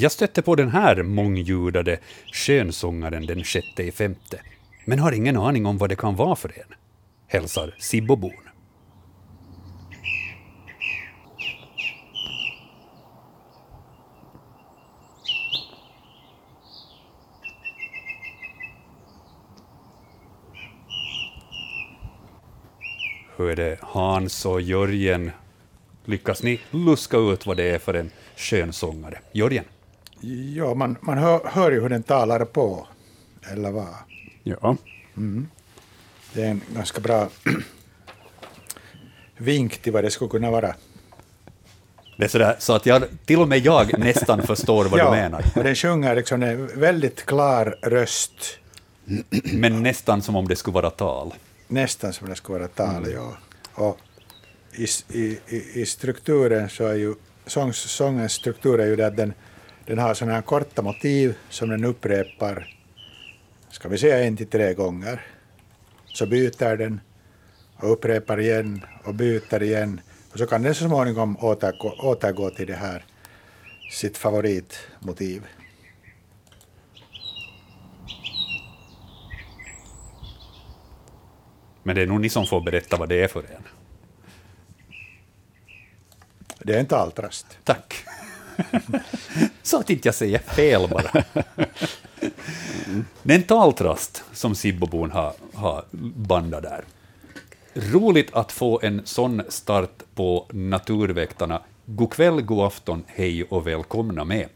Jag stötte på den här mångljudade skönsångaren den sjätte i femte, men har ingen aning om vad det kan vara för en. Hälsar Sibbobon. Hur är det Hans och Jörgen? Lyckas ni luska ut vad det är för en skönsångare? Jörgen? Ja, man, man hör, hör ju hur den talar på, eller vad? Ja. Det är en ganska bra vink till vad det skulle kunna vara. Det är sådär, så att jag, till och med jag nästan förstår vad du menar. och den sjunger liksom en väldigt klar röst, Men nästan som om det skulle vara tal. nästan som det skulle vara tal. Ja. Och i, i, i, strukturen så är ju sångens struktur är ju att den, den har sådana här korta motiv som den upprepar, ska vi säga en till tre gånger. Så byter den och upprepar igen och byter igen. Och så kan den så småningom återgå, återgå till det här sitt favoritmotiv. Men det är nog ni som får berätta vad det är för en. Det är en taltrast. Tack. Så att inte jag säger fel bara. Det är en taltrast som Sibbobon har, har bandat där. Roligt att få en sån start på Naturväktarna. God kväll, god afton, hej och välkomna med.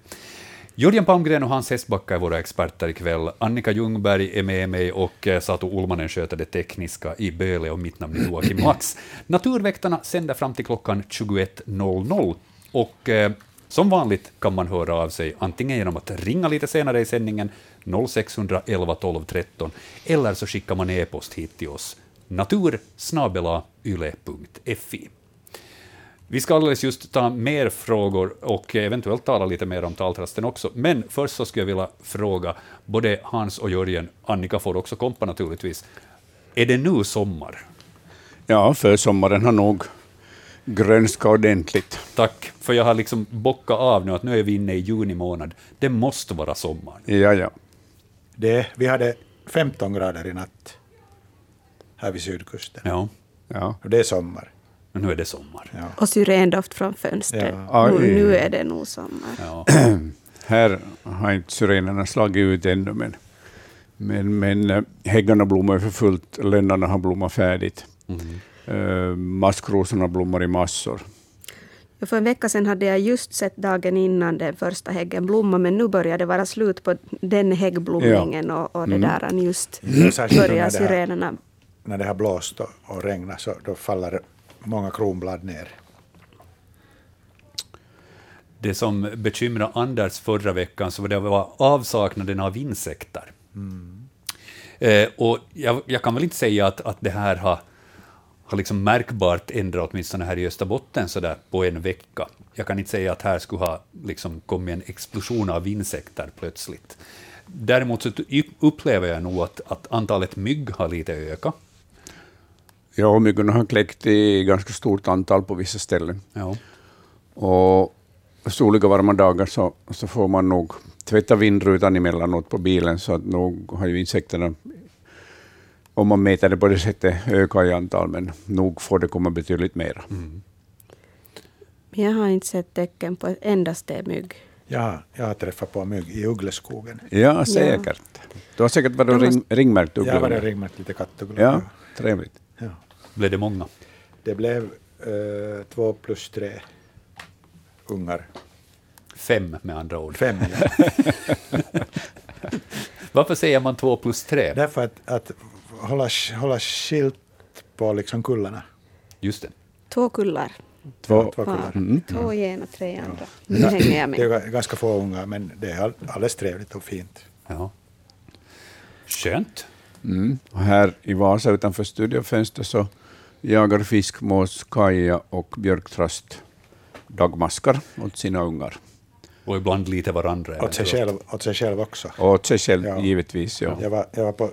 Jörgen Palmgren och Hans Hestbacka är våra experter ikväll. Annika Ljungberg är med mig och eh, Sato Olmanen sköter det tekniska i Böle och mitt namn är Joakim Max. Naturväktarna sänder fram till klockan 21.00 och eh, som vanligt kan man höra av sig antingen genom att ringa lite senare i sändningen 0611 12 13 eller så skickar man e-post hit till oss natursnabelayle.fi. Vi ska alldeles just ta mer frågor och eventuellt tala lite mer om taltrasten också. Men först så skulle jag vilja fråga både Hans och Jörgen, Annika får också kompa naturligtvis. Är det nu sommar? ja, för sommaren har nog grönskat ordentligt. Tack, för jag har liksom bockat av nu att nu är vi inne i juni månad. Det måste vara sommar. Ja, ja. Det, vi hade 15 grader i natt här vid sydkusten. Ja, ja. Och det är sommar. men nu är det sommar. Ja. Och syrendoft från fönstret. Ja. Nu, nu är det nog sommar. Ja. Här har inte syrenerna slagit ut ännu, men, men, men äh, häggarna blommar för fullt, lönnarna har blommat färdigt. Mm. Äh, maskrosorna blommar i massor. Ja, För en vecka sedan hade jag just sett dagen innan den första häggen blomma, men nu börjar det vara slut på den häggblomningen och, och det Mm. där just när börjar det här- syrenerna. när det har blåst och, och regnat så då faller många kronblad ner. Det som bekymrade Anders förra veckan så var det var avsaknaden av insekter. Eh, och jag, jag kan väl inte säga att, att det här har, har liksom märkbart ändrat, åtminstone här i Österbotten, så där på en vecka. Jag kan inte säga att här skulle ha liksom kommit en explosion av insekter plötsligt. Däremot så upplever jag nog att, att antalet mygg har lite ökat. Ja, myggorna har kläckt i ganska stort antal på vissa ställen. Ja. Och soliga varma dagar så, så får man nog tvätta vindrutan emellanåt på bilen, så att nog har ju insekterna, om man mäter det på det sättet, ökat i antal, men nog får det komma betydligt mer. Mm. Men jag har inte sett tecken på ett endaste mygg. Jag, jag har träffat på mygg i uggleskogen. Ja, säkert. Du har säkert varit måste- ring, ringmärkt Jag har varit ugglor. ringmärkt lite kattugglor. Ja, trevligt. Ja. Blev det många? Det blev eh, två plus tre ungar. Fem med andra ord. Fem. Ja. Varför säger man två plus tre? Därför att, att hålla, hålla skilt på liksom kullarna. Just det. Två kullar. Två, Två kullar. mm. Två i en och tre i andra. Nu hänger jag Det är med. ganska få unga, men det är all- alldeles trevligt och fint. Ja. Skönt. Mm. Och här i Vasa utanför studiofönstret så jagar fiskmås, kaja och björktrast dagmaskar åt sina ungar. Och ibland lite varandra. Åt sig själv, åt sig själv också. Och åt sig själv Ja. givetvis. Ja. Jag var, jag var på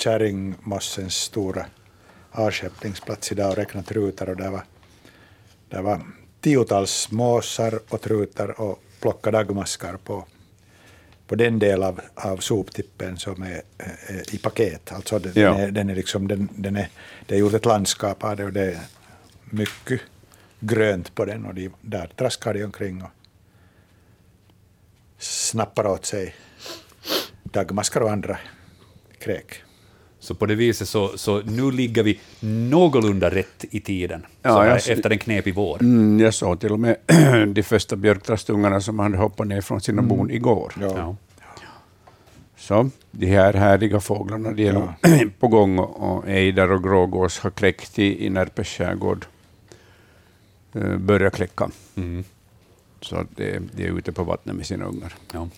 Kärringmossens stora avskeppningsplats idag och räknade trutar och där var, där var tiotals måsar och trutar och plocka dagmaskar på, på den del av, av soptippen som är, är i paket. Alltså den, Ja. den är, den är liksom, den, den är, det är gjort ett landskap av det och det är mycket grönt på den och de, där traskar de omkring och snappar åt sig dagmaskar och andra kräk. Så på det viset så, så nu ligger vi någorlunda rätt i tiden, Ja, så här, jag efter en knepig vår. Mm, jag såg till och med de första björktrastungarna som hade hoppat ner från sina bon igår. Ja. Ja. Så de här härliga fåglarna de är på gång och och ejdrar och grågås har kläckt i, i Närpes skärgård. Uh, börjar kläcka. Mm. Så att det, de är ute på vattnet med sina ungar. Ja,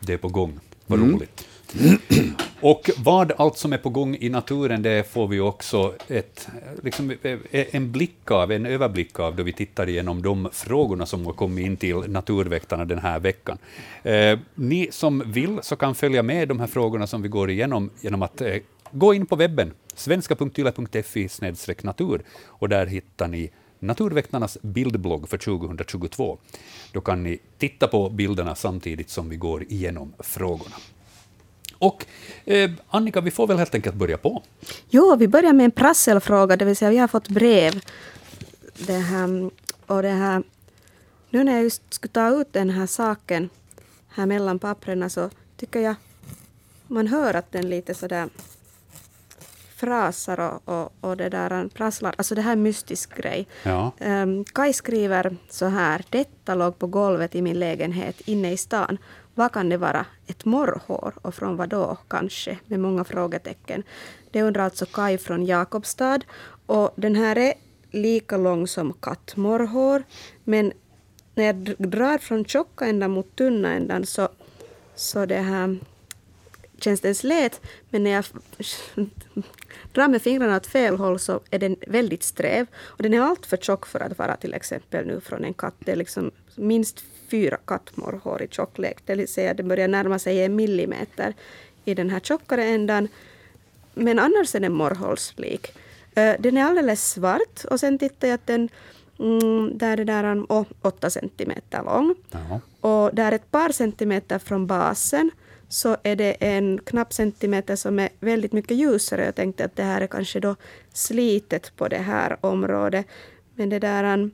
det är på gång. Vad Mm. roligt. Och vad allt som är på gång i naturen, det får vi också ett, liksom, eh, en blick av, en överblick av, då vi tittar igenom de frågorna som har kommit in till Naturväktarna den här veckan. Eh, ni som vill så kan följa med de här frågorna som vi går igenom genom att eh, gå in på webben, svenska.yle.fi natur, och där hittar ni Naturväktarnas bildblogg för 2022. Då kan ni titta på bilderna samtidigt som vi går igenom frågorna. Och eh, Annika, vi får väl helt enkelt börja på. Jo, vi börjar med en prasselfråga, det vill säga vi har fått brev. Det här, och det här, nu när jag just skulle ta ut den här saken här mellan papperna så tycker jag man hör att den lite sådär frasar och, och, och det där prasslar. Alltså det här är en mystisk grej. Ja. Um, Kai skriver så här. Detta låg på golvet i min lägenhet inne i stan. Vad kan det vara? Ett morrhår? Och från vad då, kanske? Med många frågetecken. Det undrar alltså Kai från Jakobstad. Och den här är lika lång som kattmorrhår. Men när jag drar från tjocka ändan mot tunna ändan så, så det här känns den slät, men när jag drar med fingrarna åt fel håll så är den väldigt sträv. Och den är allt för tjock för att vara till exempel nu från en katt. Det är liksom minst fyra kattmorrhår i tjocklek. Det vill säga det börjar närma sig en millimeter i den här tjockare ändan. Men annars är den morrhålslik. Den är alldeles svart och sen tittar jag att den mm, där är där oh, åtta centimeter lång. Ja. Och där ett par centimeter från basen så är det en knapp centimeter som är väldigt mycket ljusare. Jag tänkte att det här är kanske då slitet på det här området. Men det där...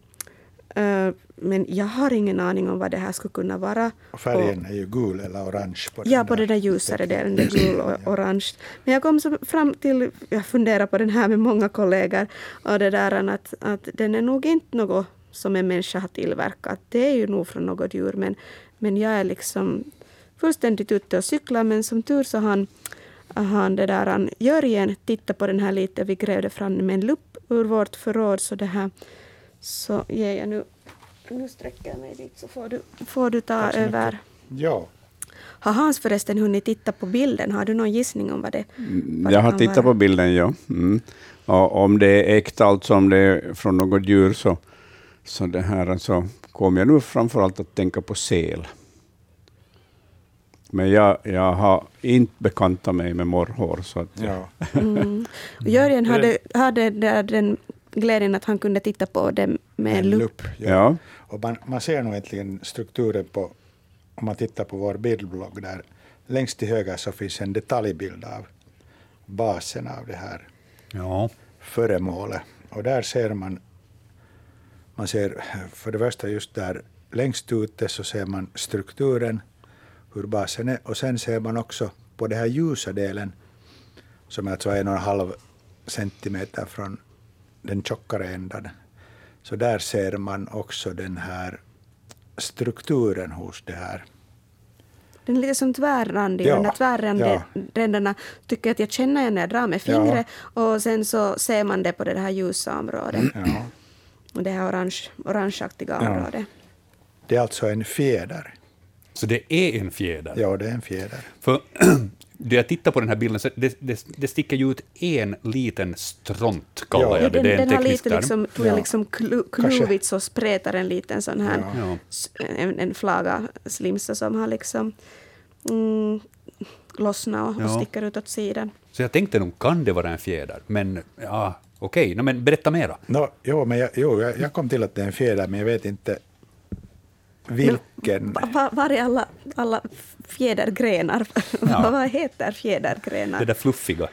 Uh, men jag har ingen aning om vad det här skulle kunna vara. Och färgen är ju gul eller orange. På Ja, den på den där ljusare delen, är gul och orange. Men jag kom så fram till, jag funderar på den här med många kollegor, och det där att, att den är nog inte något som en människa har tillverkat. Det är ju nog från något djur, men, men jag är liksom fullständigt ute och cyklar, men som tur så han, han det där, han Jörgen tittade på den här lite, vi grävde fram med en lupp ur vårt förråd, så det här, så ger jag nu, nu sträcker jag mig dit så får du, får du ta över. Ja, Har Hans förresten hunnit titta på bilden? Har du någon gissning om vad det, vad det Jag har tittat vara? på bilden, ja. Mm. Och om det är äkta, alltså om det är från något djur, så, så det här alltså, kommer jag nu framförallt att tänka på säl. Men jag, jag har inte bekantat mig med morrhår. Så att, ja. Mm. Och Jörgen hade, hade där den glädjen att han kunde titta på det med en lupp. Ja. ja. Och man, man ser nog egentligen strukturen på, om man tittar på vår bildblogg där, längst till höger så finns en detaljbild av basen av det här Ja. föremålet. Och där ser man, man ser för det första just där längst ute så ser man strukturen, hur basen är, och sen ser man också på den här ljusa delen, som är alltså en och en halv centimeter från den tjockare ändan, så där ser man också den här strukturen hos det här. Den är lite som tvärrandig. Ja, Den där tvärränderna tycker jag att jag känner igen när jag drar med fingret. Och sen så ser man det på det här ljusa området. Ja. det här orange, orangeaktiga Ja. området. Det är alltså en fjäder. Så det är en fjäder. Ja, det är en fjäder. För då jag tittar på den här bilden så det, det, det sticker ju ut en liten stront, kallar Ja. jag Ja, det. den, det är en den har lite term. liksom, tror jag, Ja. liksom klu, kluvits och spretar en liten sån här, Ja. En, en flaga slimsa som har liksom mm, lossnat och, och Ja. sticker ut åt sidan. Så jag tänkte nog, kan det vara en fjäder? Men ja, okej, no, men berätta mera. No, jo, men jag, jo, jag, jag kom till att det är en fjäder, men jag vet inte vilken. Va- va- Var är alla, alla fjädergrenar? Ja. Vad heter fjädergrenar? Det där fluffiga.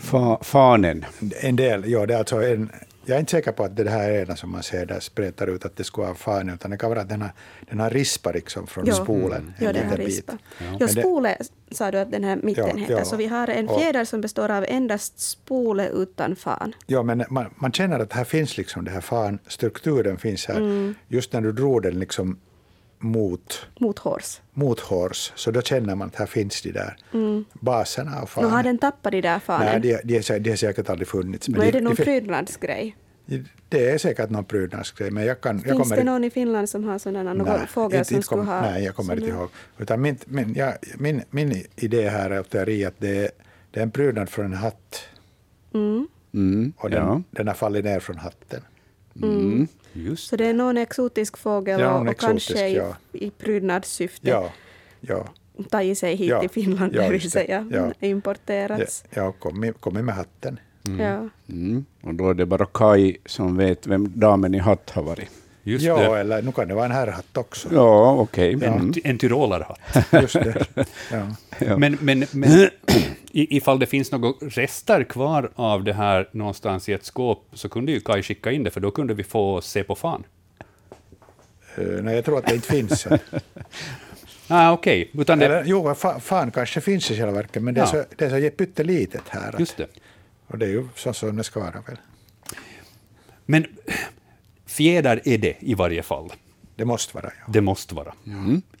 Fa, fanen. En del, ja, det är alltså en, jag är inte säker på att det här ena som man ser där spretar ut att det skulle vara fan, utan det kan vara att den har, den har rispa liksom från Ja. spolen. Ja, en den har rispa. Ja. Ja, spole sa du att den här mitten Ja, heter. ja. Så vi har en fjäder som består av endast spole utan fan. Ja, men man, man känner att här finns liksom det här fan, strukturen finns här. Mm. Just när du drog den liksom mot, Mot hårs. mot hårs, så då känner man att här finns de där baserna av Nu fanen. har den tappat de där fanen. Nej, de, de, de har säkert aldrig funnits. Men är det någon de, prydnadsgrej? det är säkert någon prydnadsgrej, men jag kan... jag Finns kommer det någon i Finland som har sådana, någon Nej, fågel inte- som inte skulle ha... Nej, jag kommer inte ihåg. Utan min, min, ja, min, min idé här är teori att det är, det är en prydnad från en hatt Mm. Mm, och den, ja. den har fallit ner från hatten. Mm. Just Så det är någon exotisk fågel Ja, och, någon och kanske exotisk, i, ja. i prydnadssyfte Ja, ja. tagit sig hit Ja, till Finland, ja, det vill säga Ja. importerats. ja, ja kom, med hatten. Ja. Mm. Och då är det bara Kai som vet vem damen i hatt har varit. Just ja, det. eller nu kan det vara en herrhatt också. Ja, okej. Ja. Mm. En, en tyrolerhatt. Just det. Ja. Ja. Men, men, men i- ifall det finns några rester kvar av det här någonstans i ett skåp så kunde ju Kai skicka in det, för då kunde vi få se på fan. Uh, nej, jag tror att det inte finns. Ah, Okej, utan det... Eller, jo, fa, fan kanske finns i själva verket, men det är, Ja. så, det är så pyttelitet här. Att, Just det. Och det är ju så som det ska vara väl. Men fjäder är det i varje fall. Det måste vara, ja. Det måste vara.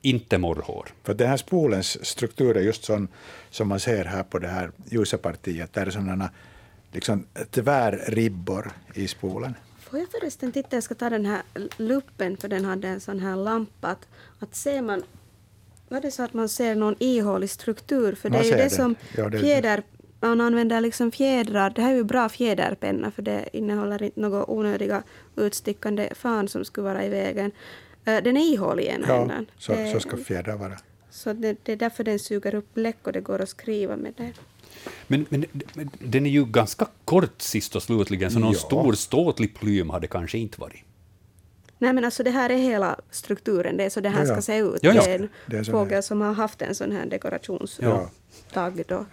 Inte morrhår. För den här spolens struktur är just sån som man ser här på det här ljusa partiet. Där är sådana liksom tvärribbor i spolen. Får jag förresten titta, jag ska ta den här luppen för den hade en sån här lampa. Att, att ser man, var det så att man ser någon ihålig struktur? För det Man är ju det det. som Ja, det- fjäder, man använder liksom fjädrar, det här är ju bra fjäderpenna för det innehåller inte några onödiga utstickande fan som skulle vara i vägen. Eh, Den är ihålig i ena Ja, änden. så, Det- så ska fjädrar vara. så det, det är därför den suger upp bläck och det går att skriva med det. Men, men, men den är ju ganska kort sist och slutligen, så någon Ja. stor ståtlig plym hade kanske inte varit. Nej men alltså det här är hela strukturen, det är så det här Ja, ja. ska se ut. Ja, ja. Det är en Det är så fågel som har haft en sån här dekorationstag Ja. då.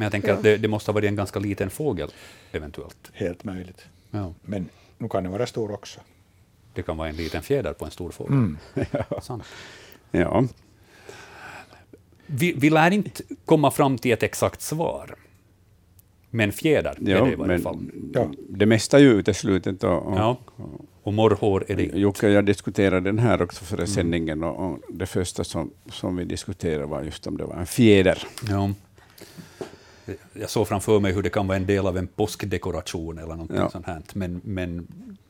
Men jag tänker Ja. att det, det måste ha varit en ganska liten fågel, eventuellt. Helt möjligt. Ja. Men nu kan den vara stor också. Det kan vara en liten fjäder på en stor fågel. Mm. Sant. Ja. Vi, vi lär inte komma fram till ett exakt svar. Men fjäder är Ja, det i varje men fall. Ja. det mesta är ju uteslutet. Och, och, Ja. Och morrhår är det inte. Jocke och jag diskuterade den här också före sändningen och, och det första som, som vi diskuterade var just om det var en fjäder. Ja. Jag såg framför mig hur det kan vara en del av en påskdekoration eller något Ja. sånt här. Men, men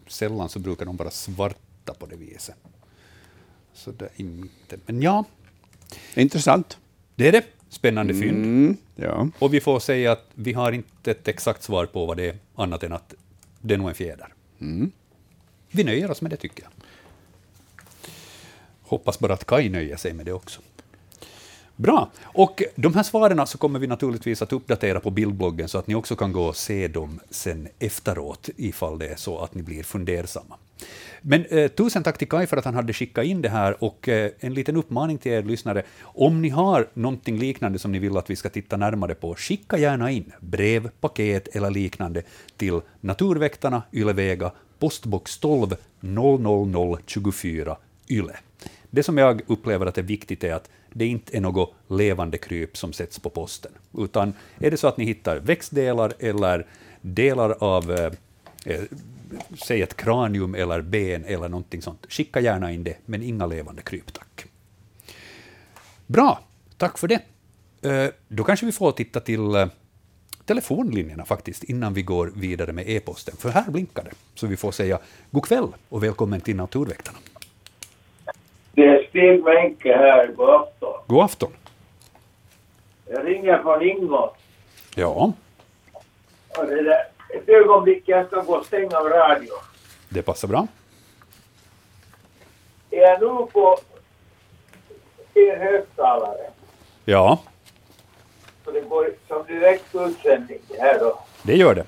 sällan så brukar de vara svarta på det viset. Så det är inte... Men ja, Intressant. det är det. Spännande fynd. Mm, ja. Och vi får säga att vi har inte ett exakt svar på vad det är, annat än att det är nog en fjäder. Mm. Vi nöjer oss med det, tycker jag. Hoppas bara att Kai nöjer sig med det också. Bra. Och de här svaren så kommer vi naturligtvis att uppdatera på bildbloggen så att ni också kan gå och se dem sen efteråt ifall det är så att ni blir fundersamma. Men eh, tusen tack till Kai för att han hade skickat in det här och eh, en liten uppmaning till er lyssnare. Om ni har någonting liknande som ni vill att vi ska titta närmare på, skicka gärna in brev, paket eller liknande till Naturväktarna, Ylevega, postbox 12 00024 Yle. Det som jag upplever att är viktigt är att det inte är något levande kryp som sätts på posten, utan är det så att ni hittar växtdelar eller delar av eh, eh, säg ett kranium eller ben eller någonting sånt, skicka gärna in det, men inga levande kryp, tack. Bra, tack för det. Eh, Då kanske vi får titta till, eh, telefonlinjerna faktiskt, innan vi går vidare med e-posten. För här blinkar det, så vi får säga god kväll och välkommen till Naturväktarna. Stig Wenke här. God afton. God afton. Jag ringer från Ingå. Ja, det där, ett ögonblick, jag ska gå och stänga av radion. det passar bra. Är jag nu på er högtalare? Ja, Så det går som direkt utsändning det här då. det gör det.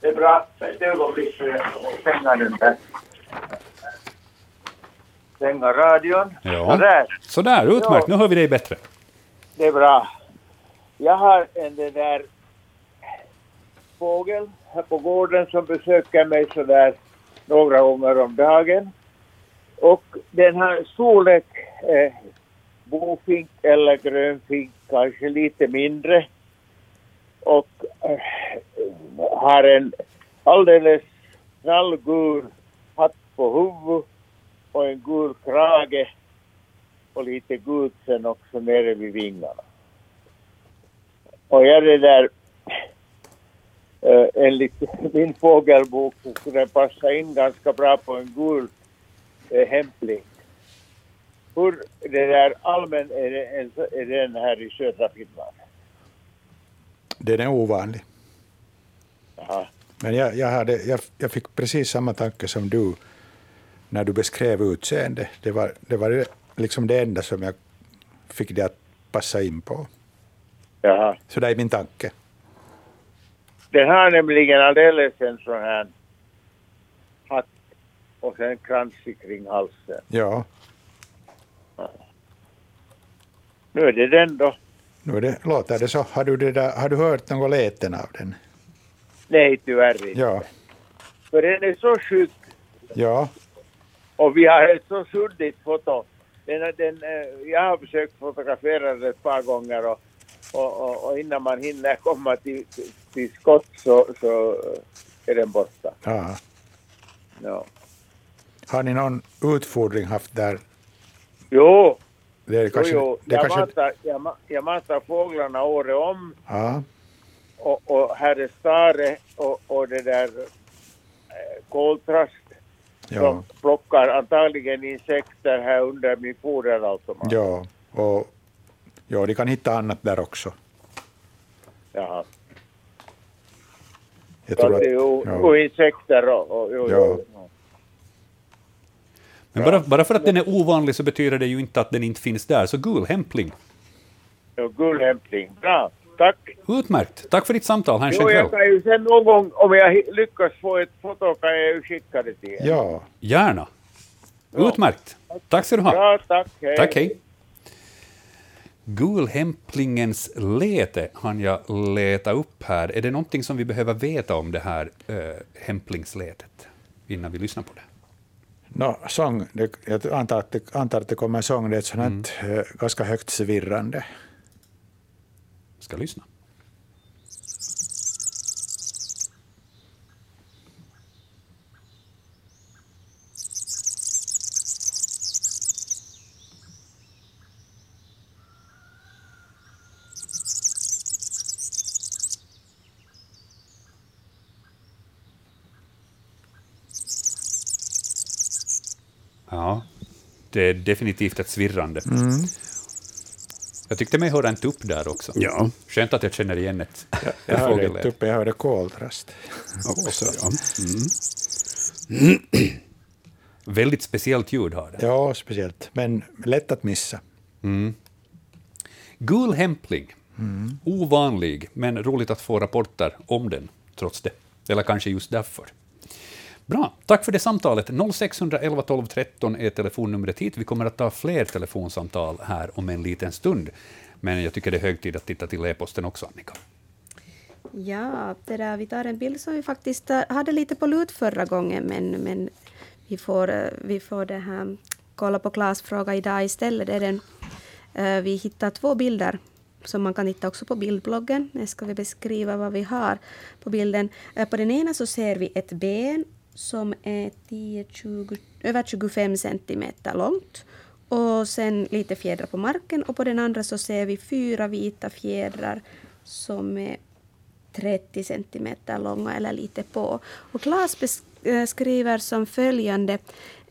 Det är bra. Ett ögonblick så jag ska stänga den där. Stänga radion. Ja. Sådär. Sådär, utmärkt. Nu hör vi dig bättre. Det är bra. Jag har en den där fågel här på gården som besöker mig sådär några gånger om dagen. Och den har storlek eh, bofink eller grönfink, kanske lite mindre. Och eh, har en alldeles knallgul hatt på huvudet och en gul krage och lite gult sen också nere vid vingarna. Och jag det där, eh, enligt min fågelbok så skulle den passa in ganska bra på en gul eh, hämpling. Hur det där allmän är, det är den här i södra Finland? Den är ovanlig. Jaha. Men jag, jag, hade, jag, jag fick precis samma tanke som du när du beskrev utseende. Det var, det var liksom det enda som jag fick det att passa in på. Jaha. Så det är min tanke. Den har nämligen alldeles en sån här hatt och sen krans kring halsen. Ja, Nu är det den då. nu är det, låter det så. Har du, det där, har du hört något läten av den? Nej, tyvärr inte. Ja, För den är så skygg ja, och vi har ett så suddigt foto. Den, den, eh, jag har försökt fotografera den ett par gånger och, och, och, och innan man hinner komma till, till, till skott så, så är den borta. ja. Ja. Har ni någon utfodring haft där? Jo, Det är jo, kanske, jo. Det är Jag, kanske, matar, jag, jag matar fåglarna året om ja, och, och här är stare och, och det där eh, koltrast ja, som plockar antagligen insekter här under min foderautomat. ja, och ja, de kan hitta annat där också. Jaha. Jag tror att att, det är ju, ja. och insekter och, och jo, Ja. Men bara, bara för att den är ovanlig så betyder det ju inte att den inte finns där. Så gul hämpling. jo, guldhämtning. Bra, tack. Utmärkt. Tack för ditt samtal. Ha en skön Jo, jag kväll. kan ju sen någon gång, om jag lyckas få ett foto, kan jag ju skicka det till er. Ja, Gärna. Utmärkt. Tack ska du ha. Bra, tack. Hej. Tack, hej. Gulhämplingens lete hann jag leta upp här. Är det någonting som vi behöver veta om det här äh, hämplingsletet innan vi lyssnar på det? no, sång, det, jag antar att, det, antar att det kommer en sång, det är ett sånt här eh, ganska högt svirrande. Ska lyssna. Ja, det är definitivt ett svirrande. Mm. Jag tyckte mig höra en tupp där också. Ja, Skönt att jag känner igen ett, Jag ett hörde inte uppe, jag hörde koltrast. också. Ja. Väldigt speciellt ljud har det. Ja, speciellt. Men lätt att missa. Gul hämpling. Ovanlig, men roligt att få rapporter om den, trots det. Eller kanske just därför. Bra, tack för det samtalet. 0611 12 13 är telefonnumret hit. Vi kommer att ta fler telefonsamtal här om en liten stund. Men jag tycker det är hög tid att titta till e-posten också, Annika. Ja, det där, vi tar en bild som vi faktiskt eh, hade lite på lut förra gången, men, men vi får, eh, vi får det här, kolla på Klas fråga idag istället. Det är den, eh, vi hittar två bilder som man kan hitta också på bildbloggen. Nu ska vi beskriva vad vi har på bilden. På den ena så ser vi ett ben som är 10, 20, över 25 centimeter långt. Och sen lite fjädrar på marken. Och på den andra så ser vi fyra vita fjädrar som är 30 centimeter långa eller lite på. Och Claes beskriver eh, som följande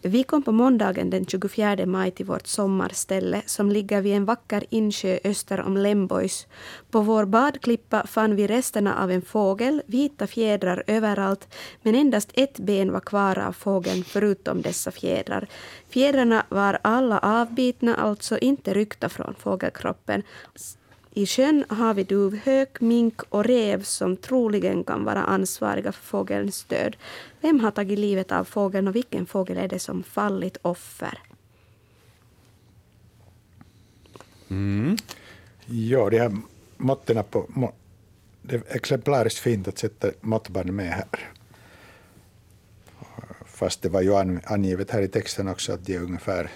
vi kom på måndagen den 24 maj till vårt sommarställe som ligger vid en vacker insjö öster om Lembois. På vår badklippa fann vi resterna av en fågel, vita fjädrar överallt, men endast ett ben var kvar av fågeln förutom dessa fjädrar. Fjädrarna var alla avbitna, alltså inte ryckta från fågelkroppen. I sjön har vi duvhök, mink och rev som troligen kan vara ansvariga för fågelns död. Vem har tagit livet av fågeln och vilken fågel är det som fallit offer? Mm. Ja, de här måtten på... Det är exemplariskt fint att sätta måttband med här. Fast det var ju angivet här i texten också att de är ungefär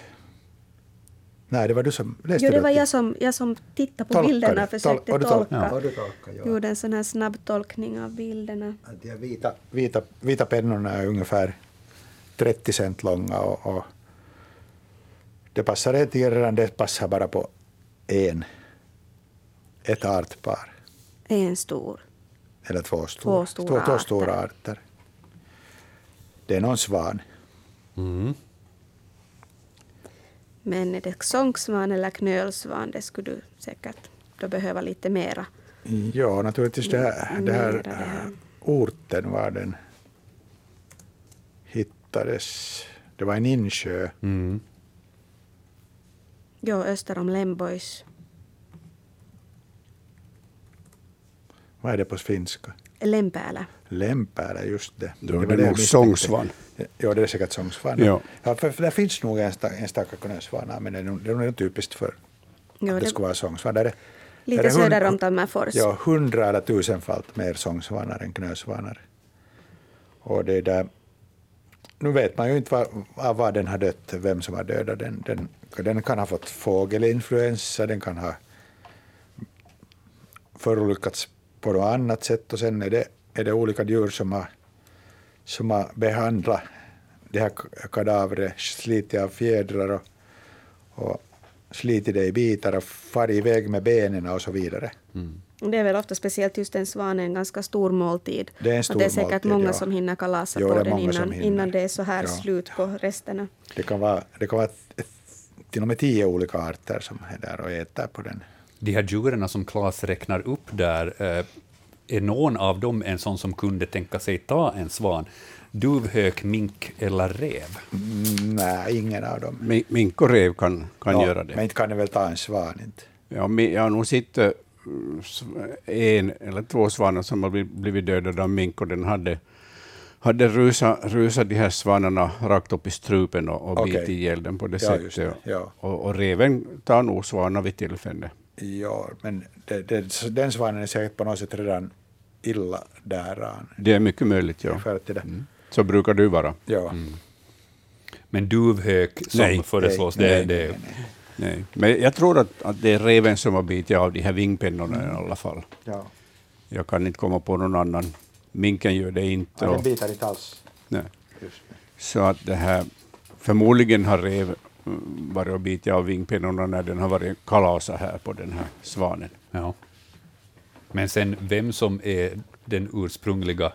Nej, det var du som läste Jo, det var jag som, jag som tittade på Tolkade. bilderna och försökte Tol- och tolka. tol- ja. och du tolkade, ja. Gjorde en sån här snabb tolkning av bilderna. De vita, vita, vita pennorna är ungefär 30 cent långa och, och det passar inte redan, det passar bara på en, ett artpar. En stor. Eller två stora, Två stora två, två arter. stora arter. Det är någon svan. Mm. Men är det sångsvan eller knölsvan, det skulle du säkert då behöva lite mera. Ja, naturligtvis det här, det här, Mera det här. orten var den hittades. Det var en insjö. Mm. Jo, öster om Lembois. Vad är det på finska? Lempäällä. Lämpärä, just det. Då var det jag nog sångsvan. Ja, det är säkert sångsvan. Ja. Ja, för, för det finns nog enstaka, enstaka men det är, nog- det är nog typiskt för Jo, att det det, skulle vara sångsvan. Där är, där lite söder om Tammerfors. Ja, hundra eller tusenfalt mer sångsvanar än knölsvanar. Och det där, nu vet man ju inte vad, av vad den har dött, vem som har dödat den. den. Den kan ha fått fågelinfluensa, den kan ha förolyckats på något annat sätt och sen är det, är det olika djur som har, som har behandlat det här kadavret, slitit av fjädrar och, och slitit det i bitar och farit iväg med benen och så vidare. Det är väl ofta speciellt just en svan en ganska stor måltid. Det är en stor det är säkert måltid, många ja. som hinner kalasa Jo, på den innan, innan det är så här Ja. slut på resterna. Det kan vara, det kan vara till och med tio olika arter som är där och äter på den. De här djuren som Claes räknar upp där, eh, är någon av dem en sån som kunde tänka sig ta en svan? Duvhök, mink eller rev? Mm, nej, ingen av dem. Mi- Mink och rev kan, kan Ja, göra det. Men inte kan det väl ta en svan inte. Ja, jag har nog sett eh, en eller två svanar som har bli- blivit dödade av mink och den hade, hade rusat, rusat de här svanarna rakt upp i strupen och, och Okej. bitit ihjäl den på det Ja, sättet. det, ja. Och, och reven tar nog svanar vid tillfälle. Ja, men det, det, den svanen är säkert på något sätt redan illa däran. Det är mycket möjligt, ja. Där, Så brukar du vara. ja. Men duvhök som Nej, föreslås, nej, det, nej, det, nej, nej. Nej. Men jag tror att, att det är reven som har bitit av de här vingpennorna i alla fall. Ja. Jag kan inte komma på någon annan. Minken gör det inte. Ja, den biter inte alls. nej. Just det. Så att det här, förmodligen har rev mm, varit och bitit av vingpennorna när den har varit kalasa här på den här svanen. ja. Men sen vem som är den ursprungliga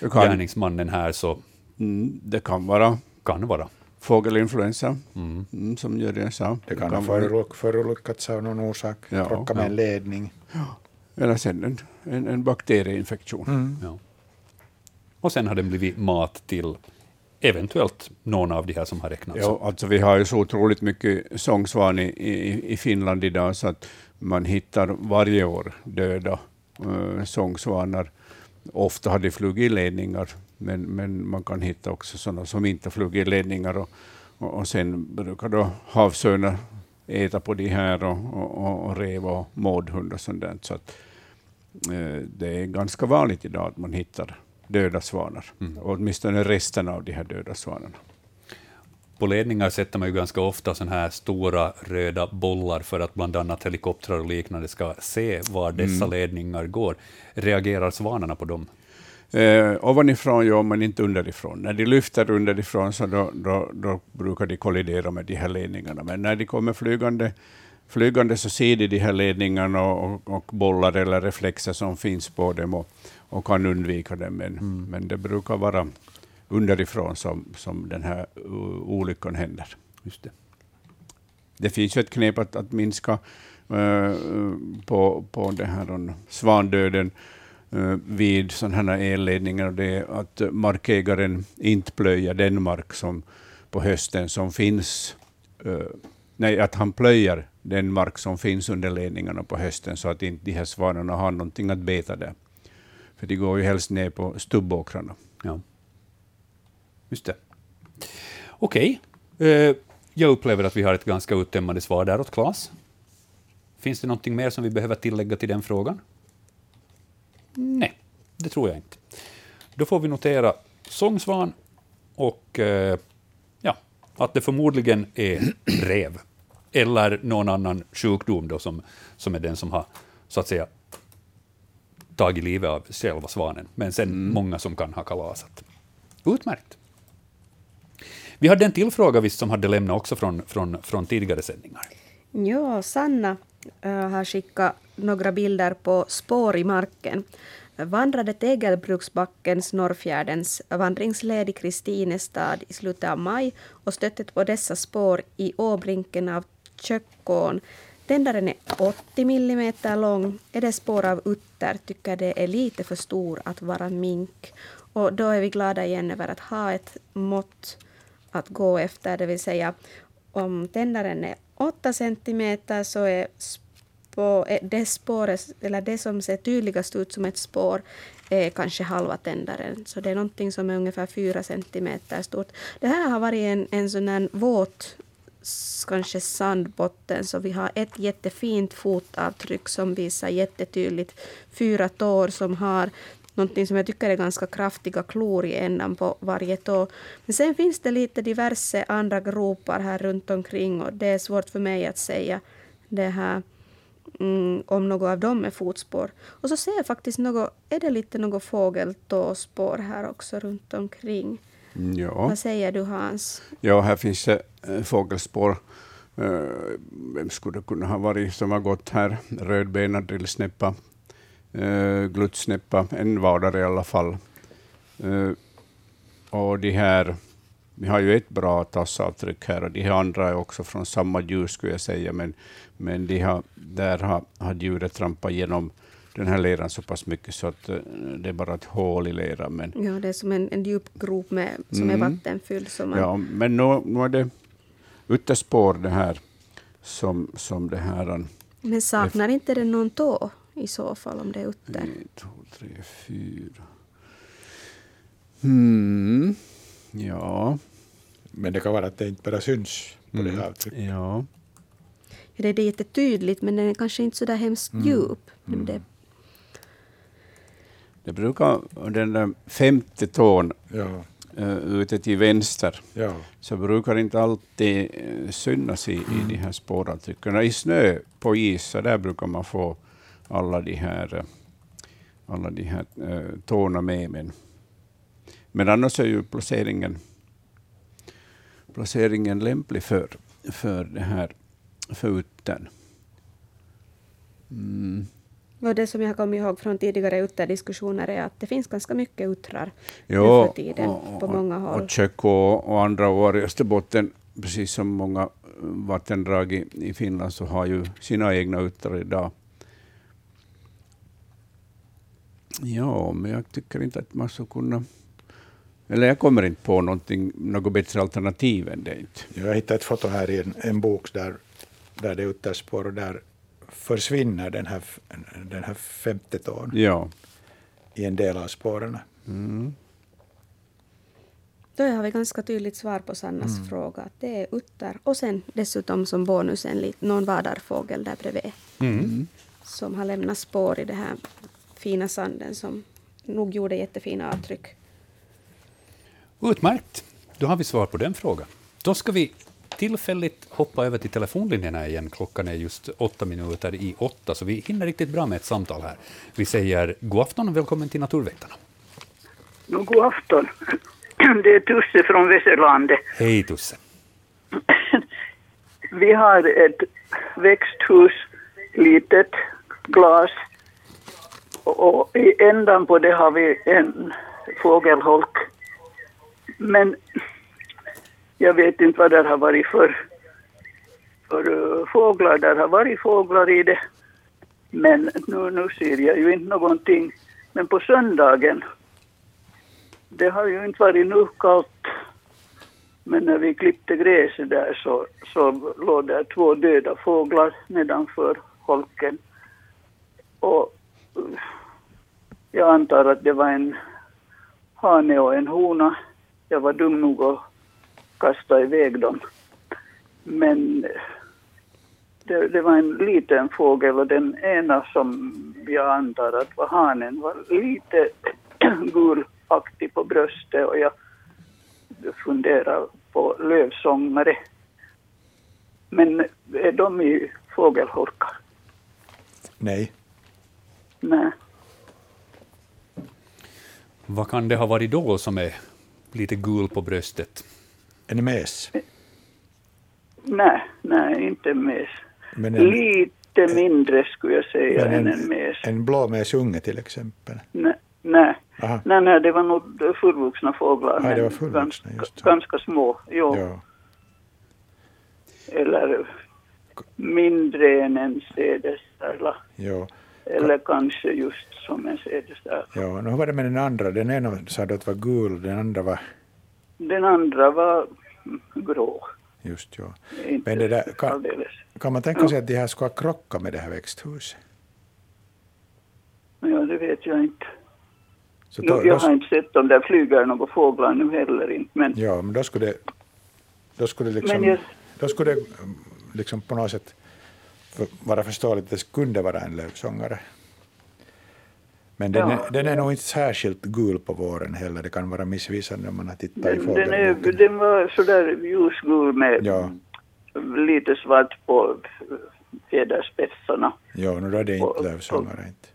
Det kan, gärningsmannen här, så mm, det kan vara kan vara. fågelinfluensa Mm. mm, som gör det. Så. Det kan ha vara, förolyck- förolyckats av någon orsak. Ja, Krocka med ja. en ledning. eller sen en, en, en bakterieinfektion. Mm. Ja. Och sen har den blivit mat till eventuellt någon av de här som har räknats Ja, upp. alltså vi har ju så otroligt mycket sångsvan i, i, i Finland idag så att man hittar varje år döda eh, uh, sångsvanar. Ofta har de flugit i ledningar, men, men man kan hitta också sådana som inte flugit i ledningar. Och, och, och sen brukar då havsörnar äta på de här och, och, och, och rev och mårdhund och sånt där. Så att, eh, det är ganska vanligt idag att man hittar döda svanar, Mm. och åtminstone resten av de här döda svanarna. På ledningar sätter man ju ganska ofta såna här stora röda bollar för att bland annat helikoptrar och liknande ska se var dessa ledningar går. Reagerar svanarna på dem? Eh, ovanifrån ja, men inte underifrån. När de lyfter underifrån så då, då, då brukar de kollidera med de här ledningarna. Men när de kommer flygande flygande så ser de de här ledningarna och, och, bollar eller reflexer som finns på dem och, och kan undvika dem. Men, mm. men det brukar vara underifrån som, som den här olyckan händer. Just det. det finns ju ett knep att, att minska uh, på, på det här svandöden uh, vid sådana här elledningar. Det är att markägaren inte plöjer den mark som på hösten som finns uh, nej, att han plöjer den mark som finns under ledningarna på hösten så att inte de här svanarna har någonting att beta där. För de går ju helst ner på stubbåkrarna. Ja. Just det. Okej. Okay. Uh, jag upplever att vi har ett ganska uttömmande svar där åt Claes. Finns det någonting mer som vi behöver tillägga till den frågan? Nej, det tror jag inte. Då får vi notera sångsvan och uh, ja, att det förmodligen är rev eller någon annan sjukdom då som, som är den som har så att säga tagit livet av själva svanen, men sen mm. många som kan ha kalasat. Utmärkt. Vi hade en till fråga visst som hade lämnat också från, från, från tidigare sändningar. Ja, Sanna uh, har skickat några bilder på spår i marken. Vandrade Tegelbruksbackens Norrfjärdens vandringsled i Kristinestad i slutet av maj och stötte på dessa spår i åbrinken av Tjöckån. Tändaren är 80 millimeter lång. Är det spår av utter tycker det är lite för stor att vara mink. Och då är vi glada igen över att ha ett mått att gå efter, det vill säga om tändaren är 8 centimeter så är eh, det spåret, eller det som ser tydligast ut som ett spår, är kanske halva tändaren. Så det är någonting som är ungefär 4 centimeter stort. Det här har varit en, en sån här våt kanske sandbotten så vi har ett jättefint fotavtryck som visar jättetydligt fyra tår som har någonting som jag tycker är ganska kraftiga klor i ändan på varje tå. Men sen finns det lite diverse andra gropar här runt omkring och det är svårt för mig att säga det här mm, om något av dem är fotspår. Och så ser jag faktiskt något, är det lite något fågeltåspår här också runt omkring. Ja. Vad säger du Hans? Ja, här finns det äh, fågelspår. Äh, vem skulle det kunna ha varit som har gått här? Rödbenad drillsnäppa, äh, gluttsnäppa, en vardare i alla fall. Och de här, vi har ju ett bra tassavtryck här och de här andra är också från samma djur skulle jag säga, men, men de har, där har, har djuret trampat genom den här leran så pass mycket så att eh, det är bara ett hål i leran. Men... Ja, det är som en, en djup grop med, som mm. är vattenfylld. Så man... Ja, men nu, nu är det utterspår det här som, som det här... Men saknar är... inte det någon tå i så fall om det är utter? En, två, tre, fyra. Hmm. Ja. Men det kan vara att det inte bara syns på mm. det här avtrycket. Ja. Ja, det är jättetydligt, men den är kanske inte så där hemskt mm. djup. Mm. Det det brukar, den där femte tån ja. uh, ute till vänster, ja. så brukar inte alltid uh, synas i, mm. i de här spåravtrycken. I snö på is, så där brukar man få alla de här, uh, alla de här uh, tårna med. Men, men annars är ju placeringen, placeringen lämplig för, för det här för uttern. Mm. Och det som jag kommer ihåg från tidigare utterdiskussioner är att det finns ganska mycket uttrar jo, nu för tiden och, på många håll. Och Tjöck och, och andra år i Österbotten, precis som många vattendrag i, i Finland, så har ju sina egna uttrar idag. Ja, men jag tycker inte att man skulle kunna... Eller jag kommer inte på någonting, något bättre alternativ än det. Inte. Jag hittade ett foto här i en, en bok där, där det är utterspår och där försvinner den här, den här femte tån ja. i en del av spåren. Mm. Då har vi ganska tydligt svar på Sannas mm. fråga. Det är utter och sen dessutom som bonus en någon vadarfågel där bredvid. Mm. Som har lämnat spår i den här fina sanden som nog gjorde jättefina avtryck. Utmärkt. Då har vi svar på den frågan. Då ska vi tillfälligt hoppa över till telefonlinjerna igen. Klockan är just åtta minuter i åtta, så vi hinner riktigt bra med ett samtal här. Vi säger god afton och välkommen till Naturväktarna. God afton. Det är Tusse från Västerlandet. Hej Tusse. Vi har ett växthus, litet glas. Och i ändan på det har vi en fågelholk. Men jag vet inte vad det har varit för, för uh, fåglar. Där har varit fåglar i det. Men nu, nu ser jag ju inte någonting. Men på söndagen, det har ju inte varit nu kallt. Men när vi klippte gräset där så, så låg där två döda fåglar nedanför holken. Och eh, jag antar att det var en hane och en hona. Jag var dum nog att kasta iväg dem. Men det, det, var en liten fågel och den ena som jag antar att var hanen var lite gulaktig på bröstet och jag funderar på lövsångare. Men är de i fågelholkar? Nej. Nej. Vad kan det ha varit då som är lite gul på bröstet? En mes. Nej, nej, inte mes. Men en, Lite mindre skulle jag säga än en, en mes. en blåmesunge till exempel. Nej, nej. Nej, nej, det var nog fullvuxna fåglar. Ja, det var fullvuxna, ganska, ganska små, jo. Ja. Eller mindre än en sädesärla. Ja. Eller kanske just som en sädesärla. ja, nu var det med den andra. Den ena sa du att var gul, den andra var Den andra var grå. just ja. Inte Men det där, kan, alldeles. kan man tänka sig att de här ska krocka med det här växthuset? Ja, det vet jag inte. Så då, jag då, har inte sett om det flyger några fåglar nu heller inte. Men, ja, men då skulle det, då skulle det liksom, jag- då skulle det mm, liksom på något sätt vara förståeligt att det kunde vara en lövsångare. Men den, Ja. är, den är nog inte särskilt gul på våren heller. Det kan vara missvisande om man har tittat i den, den, är, fågelboken. den var sådär ljusgul med Ja. lite svart på fjäderspetsarna. Ja, nu är det inte Och- lövsångare. Inte.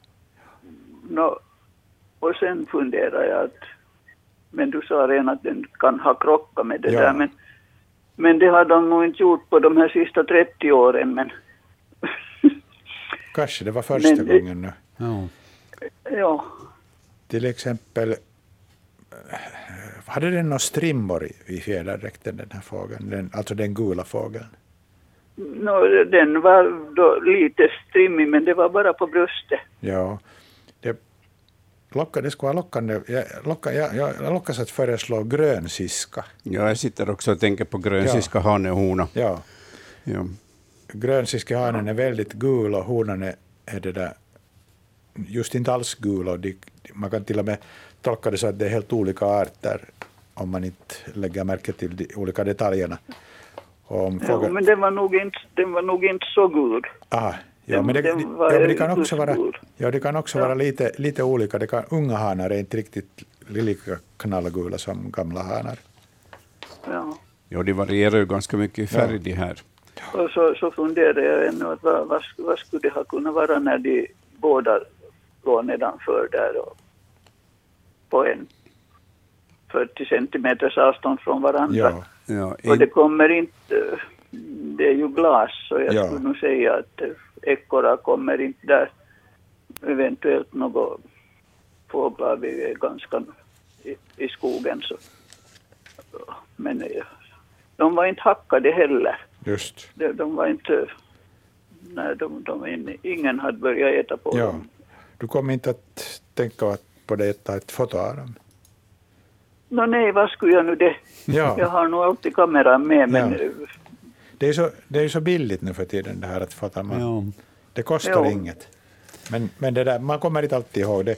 Nå, och sen funderar jag att, men du sa redan att den kan ha krockat med det Ja. där, men, men det har de nog inte gjort på de här sista 30 åren, men Kanske det var första Men gången nu. Ja. Ja, Till exempel, eh, hade den några strimmor i, i fjäderdräkten, den här fågeln? Den, alltså den gula fågeln? nå, den var då lite strimmig, men det var bara på bröstet. Ja. Det, locka, det skulle vara lockande. Jag, locka, jag, jag, lockas att föreslå grönsiska. Ja, jag sitter också och tänker på grönsiska hane och hona. Ja. Ja. Grönsiska hanen är väldigt gul och honan är, är det där just inte alls gul. Och de, man kan till och med tolka det så att det är helt olika arter om man inte lägger märke till de olika detaljerna. Om Ja, fågel, men den var nog inte, den var nog inte så gul. Aha, ja, Den- men det, det, ja, men det kan också vara, ja, det kan också Ja. vara lite, lite olika. Det kan, unga hanar är inte riktigt lika knallgula som gamla hanar. Ja. ja, de varierar ju ganska mycket i färg de här. Och så, så funderar jag ännu att vad, vad, vad skulle det ha kunnat vara när de båda låg nedanför där och på en 40 centimeters avstånd från varandra. Ja, Ja, Och det en, kommer inte, det är ju glas så jag Ja. skulle nog säga att ekorrar kommer inte där. Eventuellt några fåglar, vi är ganska i, i skogen så. Men eh, de var inte hackade heller. just. De, de var inte, nej de, de, in- ingen hade börjat äta på Ja. dem. Du kommer inte att tänka på det att ta ett foto av dem? Nå nej, vad skulle jag nu det? Ja. Jag har nog alltid kameran med men Ja. Det är, så, det är ju så billigt nu för tiden det här att fota. Man, Ja. Det kostar Jo. inget. Men, men det där, man kommer inte alltid ihåg det.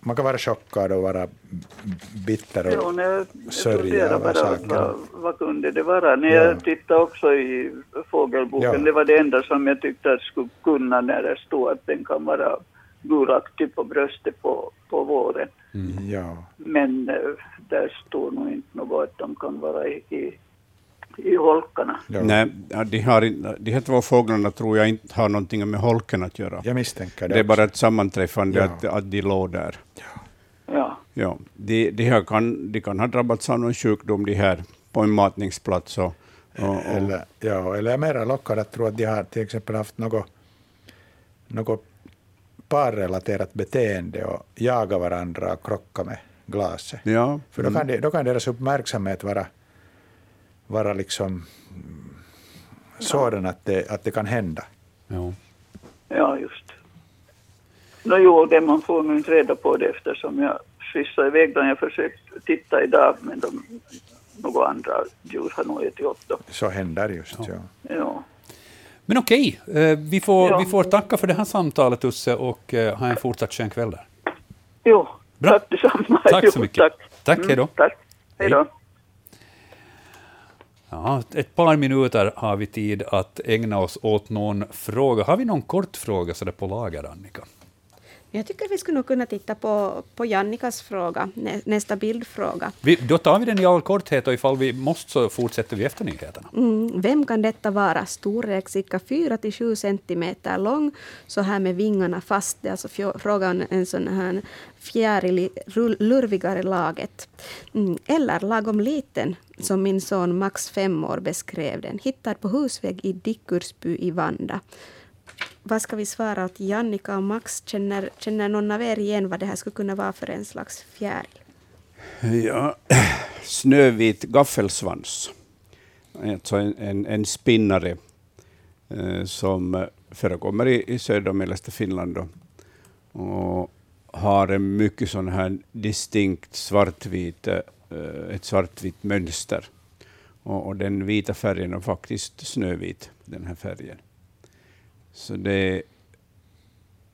Man kan vara chockad och vara bitter. Och, Jo, jag sörja över saken. vad, vad kunde det vara. När Ja. jag tittade också i fågelboken, Ja. det var det enda som jag tyckte att skulle kunna när det stod att den kan vara gulaktig på bröstet på, på våren. ja. Men eh, där står nog inte något att de kan vara i, i, i holkarna. Ja. nej, de, har, de här två fåglarna tror jag inte har någonting med holken att göra. Jag misstänker det. Det är också. bara ett sammanträffande Ja. att, att de låg där. Ja, Ja, de, de, här kan, de kan ha drabbats av någon sjukdom de här på en matningsplats och Och, och, Eller, ja, eller jag är mera lockad att tro att de har till exempel haft något, något parrelaterat beteende och jaga varandra och krocka med glaset. ja, För då kan, de, då kan deras uppmärksamhet vara, vara liksom mm, sådan att det, att det kan hända. Ja. Ja, just. Nå jo, det man får nu inte reda på det eftersom jag skjutsade iväg dem. Jag försökte titta idag, men de, några andra djur har nog ätit upp dem. Så händer just. Ja. Ja. Men okej, eh, vi, får, Ja. vi får tacka för det här samtalet, Usse, och eh, ha en fortsatt skön kväll där. Jo, Bra. tack detsamma. Tack så mycket. Tack, Tack, hej då. tack, hej då. Ja, ett par minuter har vi tid att ägna oss åt någon fråga. Har vi någon kort fråga så det på lager, Annika? Jag tycker vi skulle nog kunna titta på, på Jannikas fråga, nä, nästa bildfråga. Vi, då tar vi den i all korthet och ifall vi måste så fortsätter vi efter nyheterna. Mm, vem kan detta vara? Storlek cirka 4-7 centimeter lång, så här med vingarna fast. Det är alltså frågan en sån här fjäril lurvigare laget. Mm, eller lagom liten, som min son Max fem år beskrev den. Hittad på husvägg i Dickursby i Vanda. Vad ska vi svara åt Jannika och Max? Känner, känner någon av er igen vad det här skulle kunna vara för en slags fjäril? Ja, snövit gaffelsvans. Alltså en, en, en spinnare eh, som förekommer i, i södra och mellersta Finland då, och har en mycket sån här distinkt svartvit, eh, ett svartvitt mönster. Och, och den vita färgen är faktiskt snövit, den här färgen. Så det är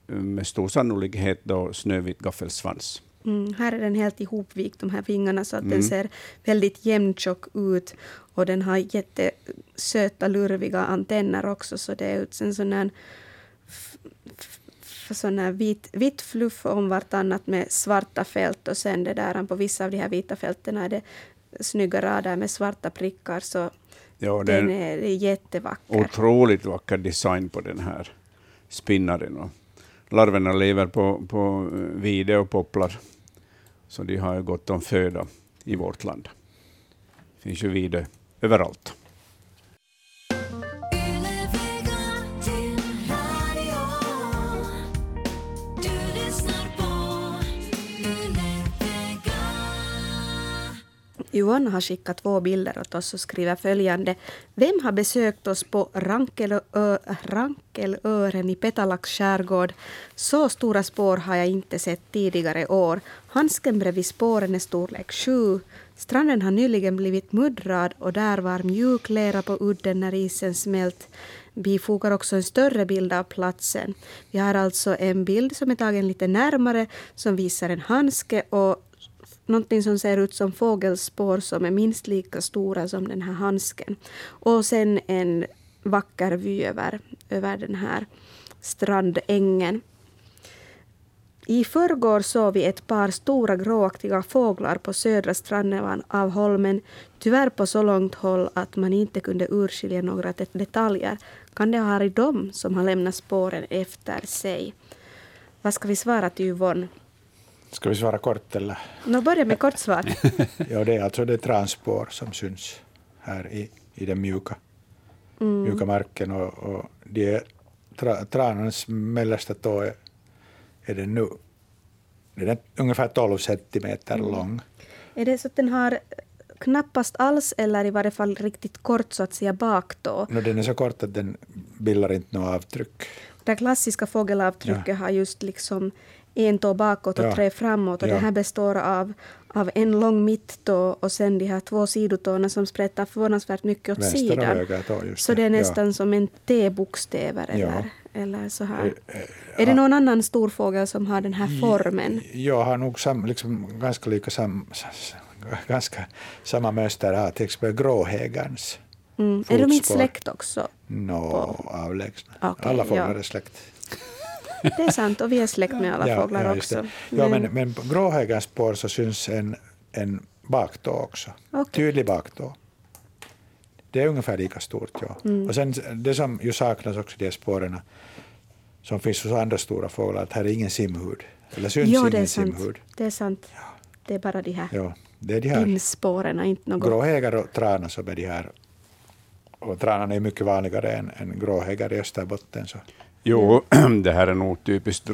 med stor sannolikhet då snövit gaffelsvans. Mm, här är den helt ihopvikt, de här vingarna, så att Mm. den ser väldigt jämntjock ut. Och den har jättesöta, lurviga antenner också, så det är ut en sån här, sån här vit, vitt fluff om vartannat med svarta fält och sen det där på vissa av de här vita fälten är det snygga rader med svarta prickar, så Ja, det är den en är jättevacker. otroligt vacker design på den här spinnaren. Larverna lever på, på eh, vide och popplar, så de har gott om föda i vårt land. Det finns ju vide överallt. Yvonne har skickat två bilder åt oss och skriver följande. Vem har besökt oss på Rankelö, Rankelören i Petalax skärgård? Så stora spår har jag inte sett tidigare år. Handsken bredvid spåren är storlek 7. Stranden har nyligen blivit muddrad och där var mjuk lera på udden när isen smält. Vi fogar också en större bild av platsen. Vi har alltså en bild som är tagen lite närmare som visar en handske och någonting som ser ut som fågelspår som är minst lika stora som den här handsken. Och sen en vacker vy över, över den här strandängen. I förrgår såg vi ett par stora gråaktiga fåglar på södra stranden av holmen, tyvärr på så långt håll att man inte kunde urskilja några detaljer. Kan det ha varit de som har lämnat spåren efter sig? Vad ska vi svara till Yvonne? Ska vi svara kort eller? Nå, börja med kort svar. Ja, det är alltså det transpår som syns här i, i den mjuka, mjuka marken. Och, och det är tra, tranans mellersta tå är, är den nu den är ungefär 12 centimeter lång. Är det så att den har knappast alls eller i varje fall riktigt kort så att säga baktå? No, den är så kort att den bildar inte något avtryck. Det klassiska fågelavtrycket har just liksom en tå bakåt och Ja. tre framåt och Ja. det här består av, av en lång mittå och sen de här två sidotårna som sprättar förvånansvärt mycket åt Vänster sidan. tå, Så det är Ja. nästan som en T-bokstäver eller, eller så här. Eh, eh, Är det någon annan stor fågel som har den här formen? Jag har nog sam, liksom, ganska lika sam, ganska samma mönster här, till exempel gråhägarns. Mm. Är de inte släkt också? Nå, avlägsna. Okej, alla fåglar ja. är släkt. Det är sant och vi är släkt med alla fåglar just också. Ja, men, men på gråhägarns spår så syns en, en baktå också. Okej. Tydlig baktå. Det är ungefär lika stort. Ja. Mm. Och sen det som ju saknas också de spåren som finns hos andra stora fåglar, att här är ingen simhud. Eller syns Jo, ingen simhud. Det är sant. Det är bara de här Ja, det är de här pinnspåren, inte något... gråhägar och trana som är de här och tranan är mycket vanligare än, än gråhäggar i Österbotten. Så. Jo, det här är nog typiskt,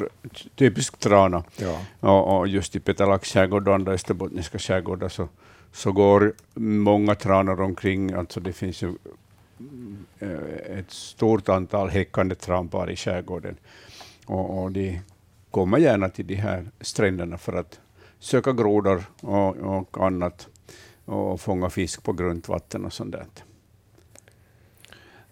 typiskt trana. Ja. Och, och just i Petalax skärgård och andra österbottniska skärgårdar så, så går många tranor omkring. Alltså det finns ju eh, ett stort antal häckande tranpar i skärgården. Och, och de kommer gärna till de här stränderna för att söka grodor och, och annat och fånga fisk på grunt vatten och sånt där.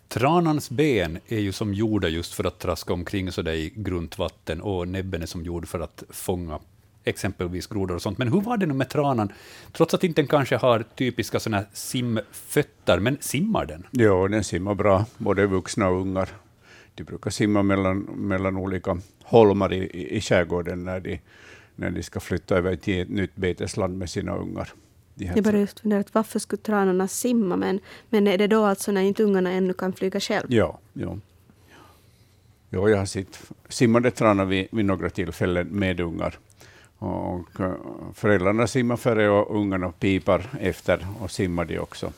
Tranans ben är ju som gjorda just för att traska omkring så där i grunt vatten och näbben är som gjord för att fånga exempelvis grodor och sånt. Men hur var det nu med tranan? Trots att inte den kanske har typiska såna här simfötter, men simmar den? Jo, den simmar bra, både vuxna och ungar. De brukar simma mellan, mellan olika holmar i, i, i skärgården när de, när de ska flytta över till ett nytt betesland med sina ungar. Jag bara just funderat varför skulle tranarna simma, men, men är det då alltså när inte ungarna ännu kan flyga själv? Ja, ja. Jo, jag har sett simmande tranar vid, vid några tillfällen med ungar. Och, eh, föräldrarna simmar före och ungarna pipar efter och simmar de också.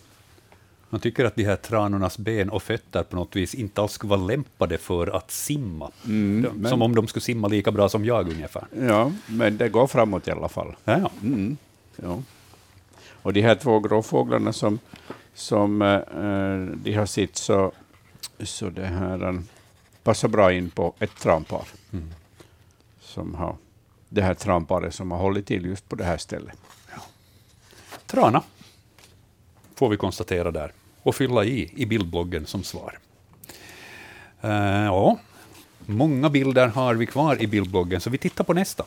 Man tycker att de här tranornas ben och fötter på något vis inte alls skulle vara lämpade för att simma. Mm, De- men- Som om de skulle simma lika bra som jag ungefär. Ja, men det går framåt i alla fall. Ja, ja. Mm, ja. Och de här två gråfåglarna som, som eh, eh, de har sett så, så det här eh, passar bra in på ett tranpar. Mm. Som har, det här tranparet som har hållit till just på det här stället. Trana, får vi konstatera där, och fylla i i bildbloggen som svar. Eh, ja, många bilder har vi kvar i bildbloggen, så vi tittar på nästa.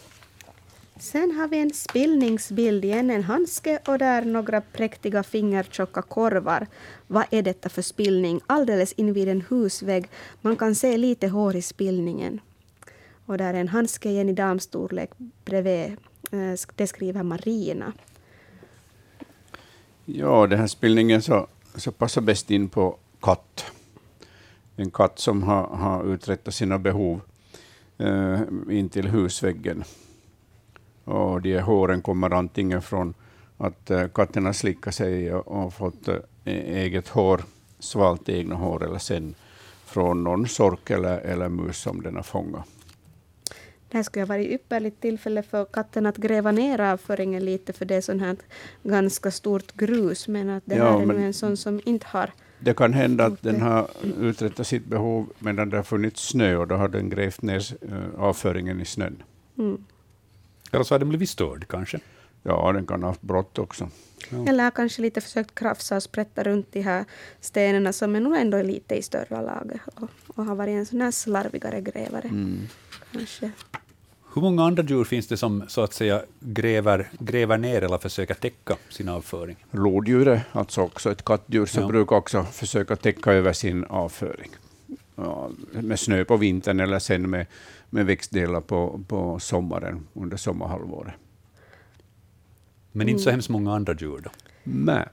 Sen har vi en spillningsbild igen, en handske och där några präktiga fingertjocka korvar. Vad är detta för spillning? Alldeles invid en husvägg. Man kan se lite hår i spillningen. Och där är en handske igen i damstorlek bredvid. Eh, det skriver Marina. Ja, den här spillningen så, så passar bäst in på katt. En katt som har, har uträttat sina behov eh, in till husväggen. Och de håren kommer antingen från att eh, katten har slickat sig och, fått eh, eget hår, svalt egna hår, eller sen från någon sork eller, eller mus som den har fångat. Det här skulle ha varit ypperligt tillfälle för katten att gräva ner avföringen lite för det är sånt här ganska stort grus men att det Ja, här är nu en sån som inte har Det kan hända att den har uträttat sitt behov medan det har funnits snö och då har den grävt ner eh, avföringen i snön. mm. Eller så har den blivit störd kanske. Ja, den kan ha haft brott också. Eller har kanske lite försökt krafsa och sprätta runt de här stenarna som är nog ändå lite i större lager och, och har varit en sån här slarvigare grävare. Kanske. Hur många andra djur finns det som så att säga gräver, gräver ner eller försöker täcka sin avföring? Lodjuret, alltså också ett kattdjur, som Ja. brukar också försöka täcka över sin avföring. Ja, med snö på vintern eller sen med, med växtdelar på, på sommaren, under sommarhalvåret. Men inte så hemskt många andra djur då. Nej.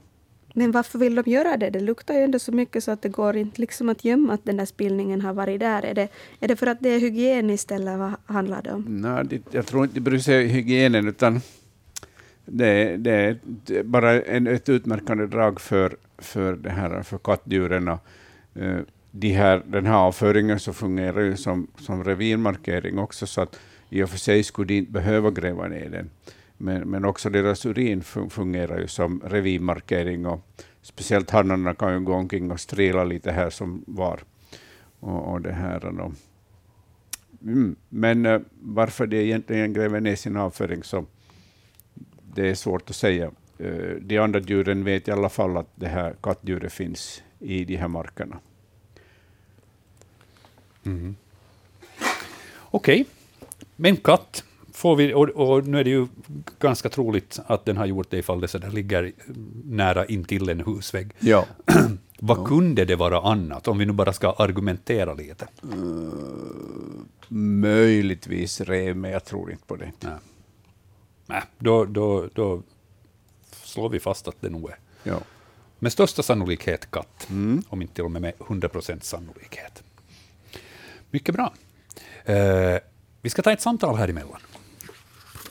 Men varför vill de göra det? Det luktar ju ändå så mycket så att det går inte liksom att gömma att den där spillningen har varit där. Är det, är det för att det är hygieniskt eller vad handlar det om? Nej, det, jag tror inte de bryr sig om hygienen, utan det, det är bara en, ett utmärkande drag för, för, det här, för kattdjuren. Och, eh, de här, den här avföringen så fungerar ju som, som revirmarkering också, så att i och för sig skulle de inte behöva gräva ner den. Men, men också deras urin fungerar ju som revirmarkering och speciellt hannarna kan ju gå omkring och strila lite här som var. Och, och det här då. Mm. Men äh, varför de egentligen gräver ner sin avföring så det är svårt att säga. Äh, de andra djuren vet i alla fall att det här kattdjuret finns i de här markerna. Okej, men katt får vi, och, och nu är det ju ganska troligt att den har gjort det ifall det så där ligger nära intill en husvägg. Ja. Vad kunde det vara annat, om vi nu bara ska argumentera lite? Möjligtvis rev, men jag tror inte på det. Nej, Nej då, då, då slår vi fast att det nog är Ja. med största sannolikhet katt, Mm. om inte till och med med 100% sannolikhet. Mycket bra. Eh, vi ska ta ett samtal här emellan.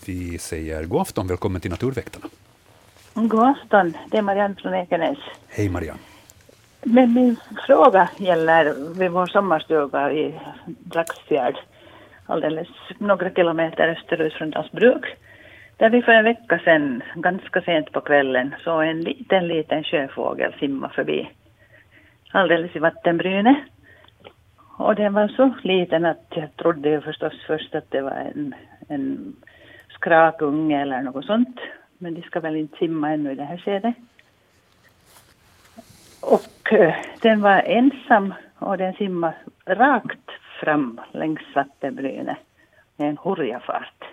Vi säger god afton, välkommen till Naturväktarna. God afton, det är Marianne från Ekenäs. Hej Marianne. Men min fråga gäller vid vår sommarstuga i Dragsfjärd, alldeles några kilometer österut från Dalsbruk. Där vi för en vecka sedan, ganska sent på kvällen, såg en liten, liten sjöfågel simma förbi. Alldeles i vattenbrynet. Och den var så liten att jag trodde ju förstås först att det var en, en skrakunge eller något sånt. Men de ska väl inte simma ännu i det här skedet. Och eh, den var ensam och den simmade rakt fram längs vattenbrynet med en hurjafart.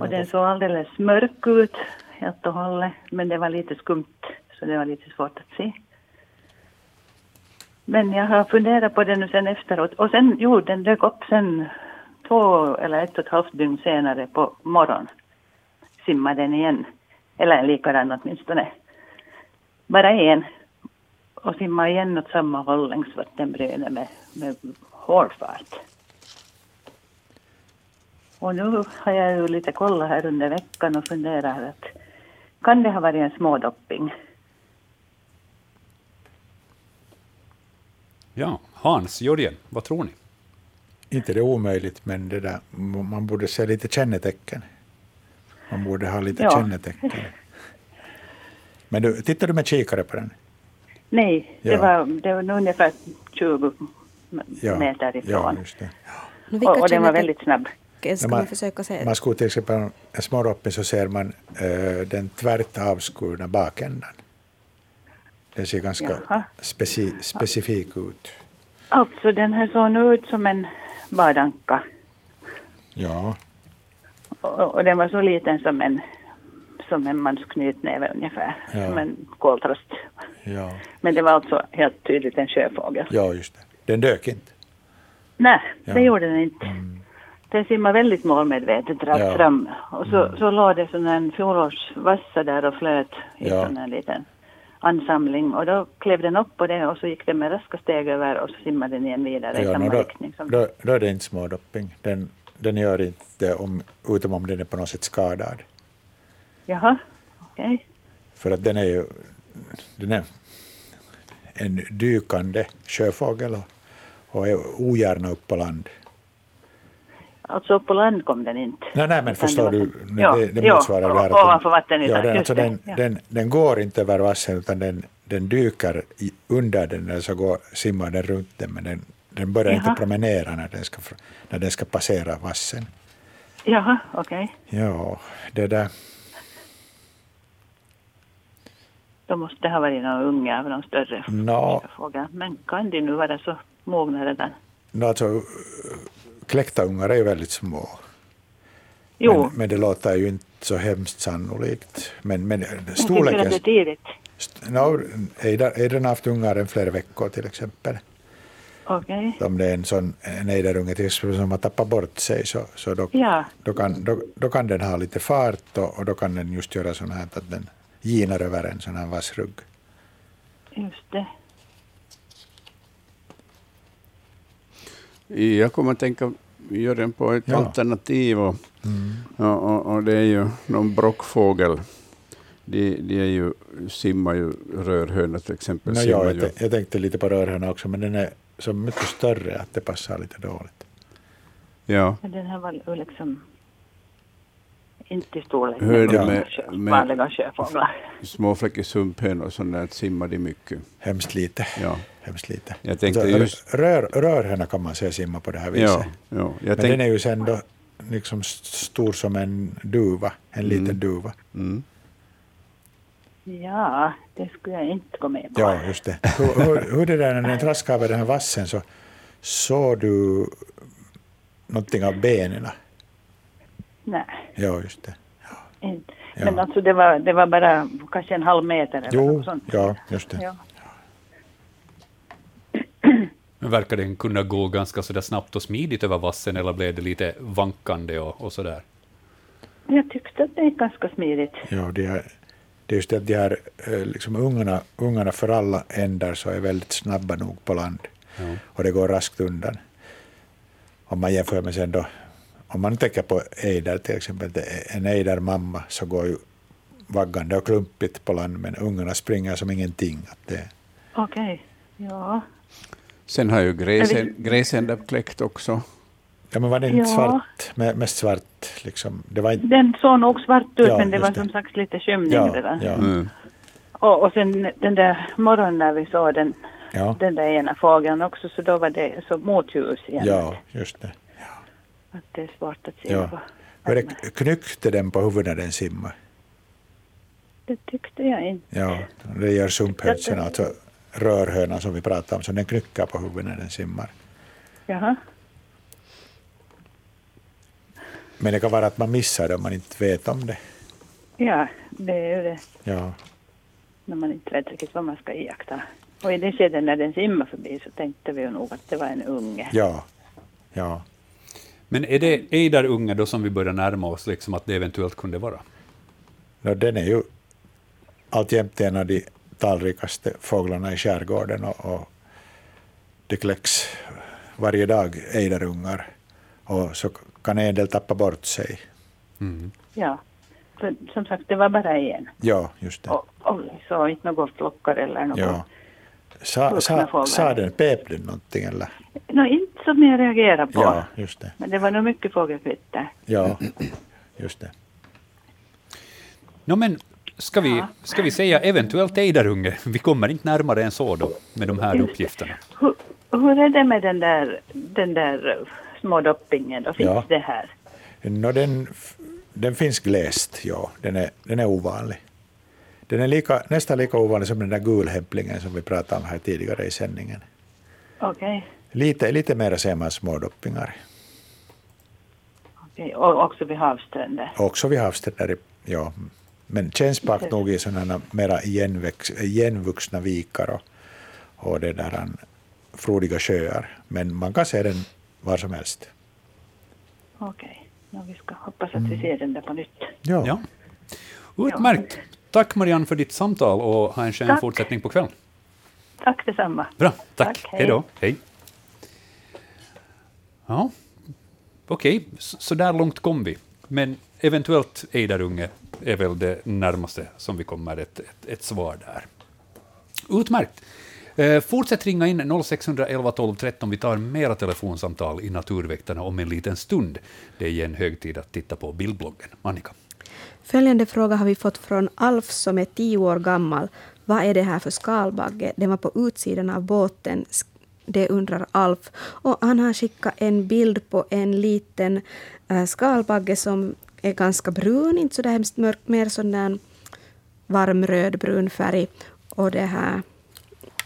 Och den såg alldeles mörk ut helt och hållet, men det var lite skumt så det var lite svårt att se. Men jag har funderat på det nu sen efteråt och sen, jo, den dök upp sen två eller ett och ett halvt dygn senare på morgonen. Simmade den igen, eller likadan åtminstone. Bara en. Och simmade igen åt samma håll längs vattenbrynet med, med hård fart. Och nu har jag ju lite kollat här under veckan och funderat att kan det ha varit en smådopping? Ja, Hans, Jörgen, vad tror ni? inte det är omöjligt, men det där, man borde se lite kännetecken. Man borde ha lite Ja. kännetecken. Men du, tittar du med kikare på den? Nej, det, Ja. var, det var ungefär 20 Ja, meter ja ifrån. just det. Vilka och, och den var väldigt snabb. ska man- försöka se? Man skulle till exempel en småroppe så ser man eh, den tvärt avskurna bakändan. Den ser ganska Jaha. speci, specifik ut. Alltså den här såg nu ut som en badanka. Ja, Och, och den var så liten som en, som en mans knytnäve ungefär. Ja. Som en koltrast. ja, Men det var alltså helt tydligt en sjöfågel. ja, just det. Den dök inte. Nej, Ja. det gjorde den inte. Den simmade väldigt målmedvetet rakt Ja. fram. Och så, så låg det sån en fjolårsvassa där och flöt i Ja. sån en liten ansamling. Och då klev den upp på det och så gick den med raska steg över och så simmade den igen vidare i Ja, samma no, då, riktning. Som då, då är det inte smådopping. Den, den gör inte om, utom om den är på något sätt skadad. Jaha, okej. För att den är ju den är en dykande sjöfågel och, och är ogärna upp på land. Alltså på land kom den inte. Nej, nej men förstår du, Ja, det, det ja, motsvarar här. att ovanför vattenytan, Ja, den, alltså den, ja. den, den går inte över vassen utan den, den dyker i, under den eller så går, simmar den runt den men den, den börjar inte Jaha. promenera när den ska, när den ska passera vassen. Jaha, okej. Ja, det där. Då måste det ha varit någon unge av någon större Nå, fågel. Men kan de nu vara så mogna redan? nå, alltså, kläckta ungar är ju väldigt små. Jo, Men, men det låter ju inte så hemskt sannolikt. Men, men storleken... det är tidigt. No, Eidar har haft ungar en flera veckor till exempel. Okej. Om det är en sån en ejderunge till exempel som har tappat bort sig så, så då, Ja, då, kan, då, då kan den ha lite fart och, och då kan den just göra sånt här att den ginar över en sån här vass rugg. just det. Jag kommer att tänka Jörgen, på ett Ja. alternativ. Och, och, och, och det är ju någon brockfågel. De, de är ju, simmar ju, rörhönor till exempel. No, ja, jag, jag tänkte lite på rörhörna också men den är så mycket större att det passar lite dåligt. Ja. Men den här var liksom inte i storlek Hör du med, med- vanliga sjöfåglar. Småfläckig sumphönor och sånt där simmar de mycket. Hemskt lite. Ja. Hemskt lite. Jag tänkte Alltså, just- rör, rörhöna kan man se simma på det här viset. Ja, ja. Jag Men tänk, den är ju sen då liksom st- stor som en duva, en liten duva. mm. Ja, det skulle jag inte gå med på. Ja, just det. Hur, hur, hur det där när den traskade över den här vassen så såg du någonting av benen? Nej, Ja, just det. inte. Ja. Men alltså det var, det var bara kanske en halv meter eller Jo, något sånt. ja, just det. Ja. Men verkar den kunna gå ganska så där snabbt och smidigt över vassen, eller blev det lite vankande och, och så där? Jag tyckte att det gick ganska smidigt. Ja, det, är, det är just det att de här eh, liksom ungarna, ungarna för alla ändar så är väldigt snabba nog på land. Ja. Och det går raskt undan. Om man jämför med sen då, om man tänker på ejder till exempel, en ejdermamma så går ju vaggande och klumpigt på land, men ungarna springer som ingenting. Att det, Okej. Ja. Sen har ju gräsen, gräsända kläckt också. ja, men var det inte Ja. svart, med, mest svart? Liksom. Det var inte, Den såg nog svart ut Ja, men det var det. som sagt lite skymning ja, redan. ja, Mm. Och, och sen den där morgonen när vi såg den, ja, den där ena fågeln också så då var det så motljus igen. ja, just det. Att det är svårt att se. Ja. vad- Var det knyckte den på huvudet när den simmade? Det tyckte jag inte. Ja, det gör sumphönsen, alltså rörhönan som vi pratade om, så den knycker på huvudet när den simmar. Jaha. Men det kan vara att man missar det om man inte vet om det. Ja, det är ju det Ja, när man inte vet riktigt vad man ska iaktta. Och i det skedet när den simmade förbi så tänkte vi ju nog att det var en unge. ja, ja. Men är det ejderunge då som vi börjar närma oss, liksom att det eventuellt kunde vara? No, den är ju alltjämt en av de talrikaste fåglarna i skärgården och, och det kläcks varje dag ejderungar och så kan en del tappa bort sig. Mm. Ja. För som sagt, det var bara en. Ja, just det. Och, och såg inte några flockar eller något. Ja. Sa, sa, sa den, pep den någonting eller? Inte som jag reagerade på. Ja, just det. Men det var nog mycket fågelkvitter. Ja, just det. No, men ska vi, ska vi säga eventuellt ejderunge? Vi kommer inte närmare än så då, med de här uppgifterna. Hur, hur är det med den där, den där eh, små doppingen då? Finns Ja. det här? No, den, den finns glest, ja. Den är, den är ovanlig. Den är lika, nästan lika ovanlig som den där gulhämplingen som vi pratade om här tidigare i sändningen. Okej. Lite, lite mer ser man smådoppingar. okej. Och också vid havsstränder. Också vid havsstränder, ja. Men känns bak nog i sådana mera igenväx, igenvuxna vikar och, och det där an, frodiga sjöar. Men man kan se den var som helst. Okej. Nå, vi ska hoppas att vi ser den där på nytt. Ja. Ja. Utmärkt. Tack Marianne för ditt samtal och ha en skön fortsättning på kvällen. Tack detsamma. Bra, tack. Tack, hej. hej då. Hej. Ja, okej, så, så där långt kom vi. Men eventuellt ejderunge är väl det närmaste som vi kommer ett, ett, ett svar där. Utmärkt. Eh, fortsätt ringa in 0611 12 13. Vi tar mera telefonsamtal i Naturväktarna om en liten stund. Det är igen hög tid att titta på bildbloggen. Annika. Följande fråga har vi fått från Alf som är tio år gammal. Vad är det här för skalbagge? Den var på utsidan av båten. Det undrar Alf. Och han har skickat en bild på en liten äh, skalbagge som är ganska brun, inte så där hemskt mörk, mer sån där varm rödbrun färg. Och det här...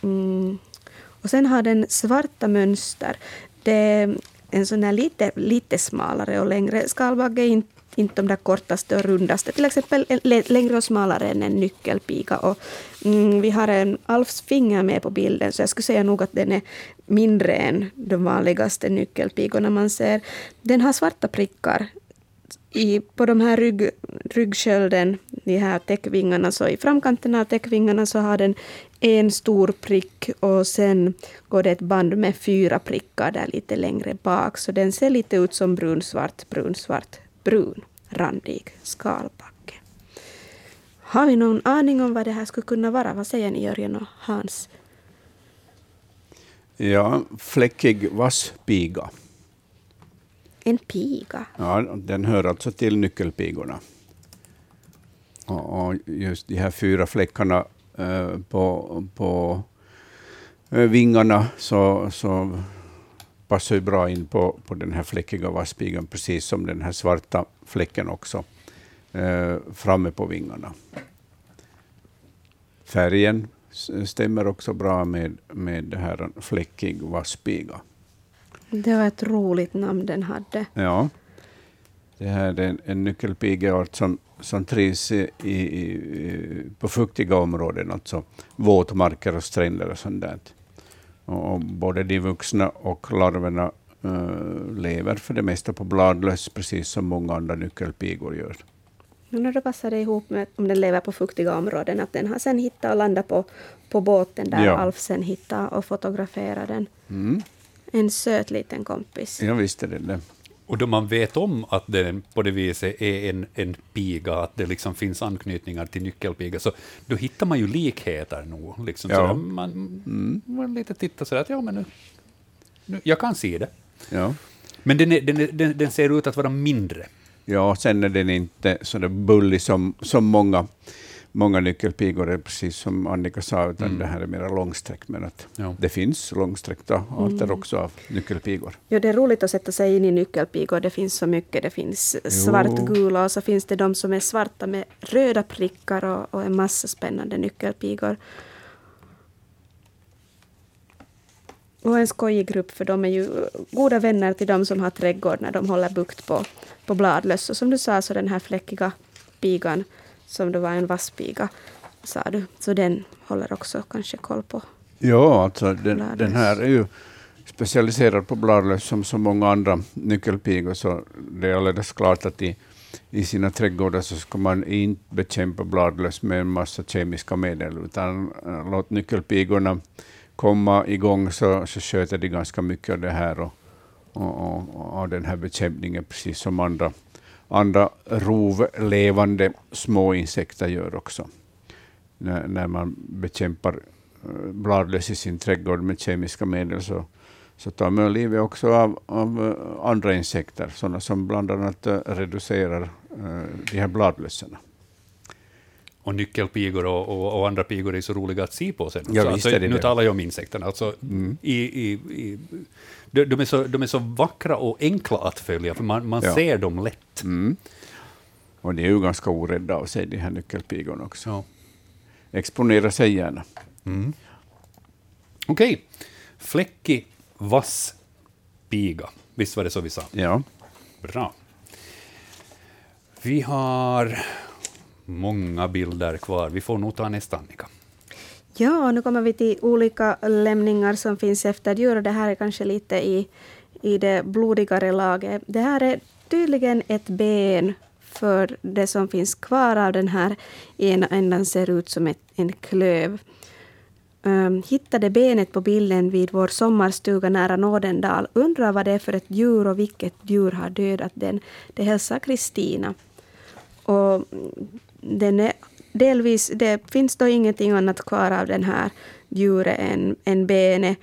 Mm, och sen har den svarta mönster. Det är en sån där lite, lite smalare och längre skalbagge, inte, inte de där kortaste och rundaste. Till exempel längre och smalare än en nyckelpiga. Och, mm, vi har en Alfs finger med på bilden, så jag skulle säga nog att den är mindre än de vanligaste nyckelpigorna man ser. Den har svarta prickar i, på de här rygg, ryggskölden, de här täckvingarna, så i framkanten av täckvingarna så har den en stor prick och sen går det ett band med fyra prickar där lite längre bak. Så den ser lite ut som brunsvart, brunsvart, brun, randig skalbagge. Har vi någon aning om vad det här skulle kunna vara? Vad säger ni Jörgen och Hans? Ja, fläckig vasspiga. En piga. Ja, den hör alltså till nyckelpigorna. Och, och just de här fyra fläckarna eh, på, på eh, vingarna så, så passar ju bra in på, på den här fläckiga vasspigan, precis som den här svarta fläcken också eh, framme på vingarna. Färgen stämmer också bra med, med det här fläckig vasspiga. Det var ett roligt namn den hade. Ja. Det här är en, en nyckelpigeart som, som trivs i, i, i, på fuktiga områden, alltså våtmarker och stränder och sånt där. Och, både de vuxna och larverna eh, lever för det mesta på bladlöss, precis som många andra nyckelpigor gör. Men då passar det ihop med om den lever på fuktiga områden, att den har sen hittat och landat på, på båten där Ja. Alf sen hittar och fotograferar den. Mm. En söt liten kompis. Ja, visst är det det. Och då man vet om att den på det viset är en, en piga, att det liksom finns anknytningar till nyckelpiga, så då hittar man ju likheter nog. Liksom, Ja. Man, man lite tittar sådär att ja, men nu, nu, jag kan se det. Ja. Men den, är, den, är, den, den ser ut att vara mindre. Ja, sen är den inte så där bullig som, som många, många nyckelpigor är, precis som Annika sa, utan det här är mera långsträckt. Men att Ja. det finns långsträckta arter också av nyckelpigor. Jo, det är roligt att sätta sig in i nyckelpigor. Det finns så mycket. Det finns svartgula och så finns det de som är svarta med röda prickar och, och en massa spännande nyckelpigor. Och en skojig grupp för de är ju goda vänner till de som har trädgård när de håller bukt på, på bladlöss. Och som du sa så den här fläckiga pigan som då var en vasspiga sa du. Så den håller också kanske koll på. Ja, alltså den, den här är ju specialiserad på bladlöss som så många andra nyckelpigor, så det är alldeles klart att i, i sina trädgårdar så ska man inte bekämpa bladlöss med en massa kemiska medel, utan äh, låt nyckelpigorna komma igång så, så sköter de ganska mycket av det här och, och, och, och den här bekämpningen, precis som andra, andra rovlevande små insekter gör också när, när man bekämpar eh, bladlöss i sin trädgård med kemiska medel så, så tar man livet också av, av eh, andra insekter, sådana som bland annat eh, reducerar de här bladlössen. Och nyckelpigor och, och, och andra pigor är så roliga att se på sen. Ja, Så alltså, nu det. talar jag om insekterna. Alltså, i, i, i, de, de, är så, de är så vackra och enkla att följa, för man, man Ja. ser dem lätt. Mm. Och de är ju ganska orädda av sig, de här nyckelpigorna också. Ja. Exponera sig gärna. Okej, fläckig, vass piga. Visst var det så vi sa? Ja. Bra. Vi har många bilder kvar. Vi får nog ta nästa, Annika. Ja, nu kommer vi till olika lämningar som finns efter djur och det här är kanske lite i, i det blodigare laget. Det här är tydligen ett ben för det som finns kvar av den här ena ändan ser ut som ett, en klöv. Ehm, um, hittade benet på bilden vid vår sommarstuga nära Nådendal. Undrar vad det är för ett djur och vilket djur har dödat den. Det hälsar Kristina. Och den är delvis, det finns då ingenting annat kvar av den här djuret än, än benet.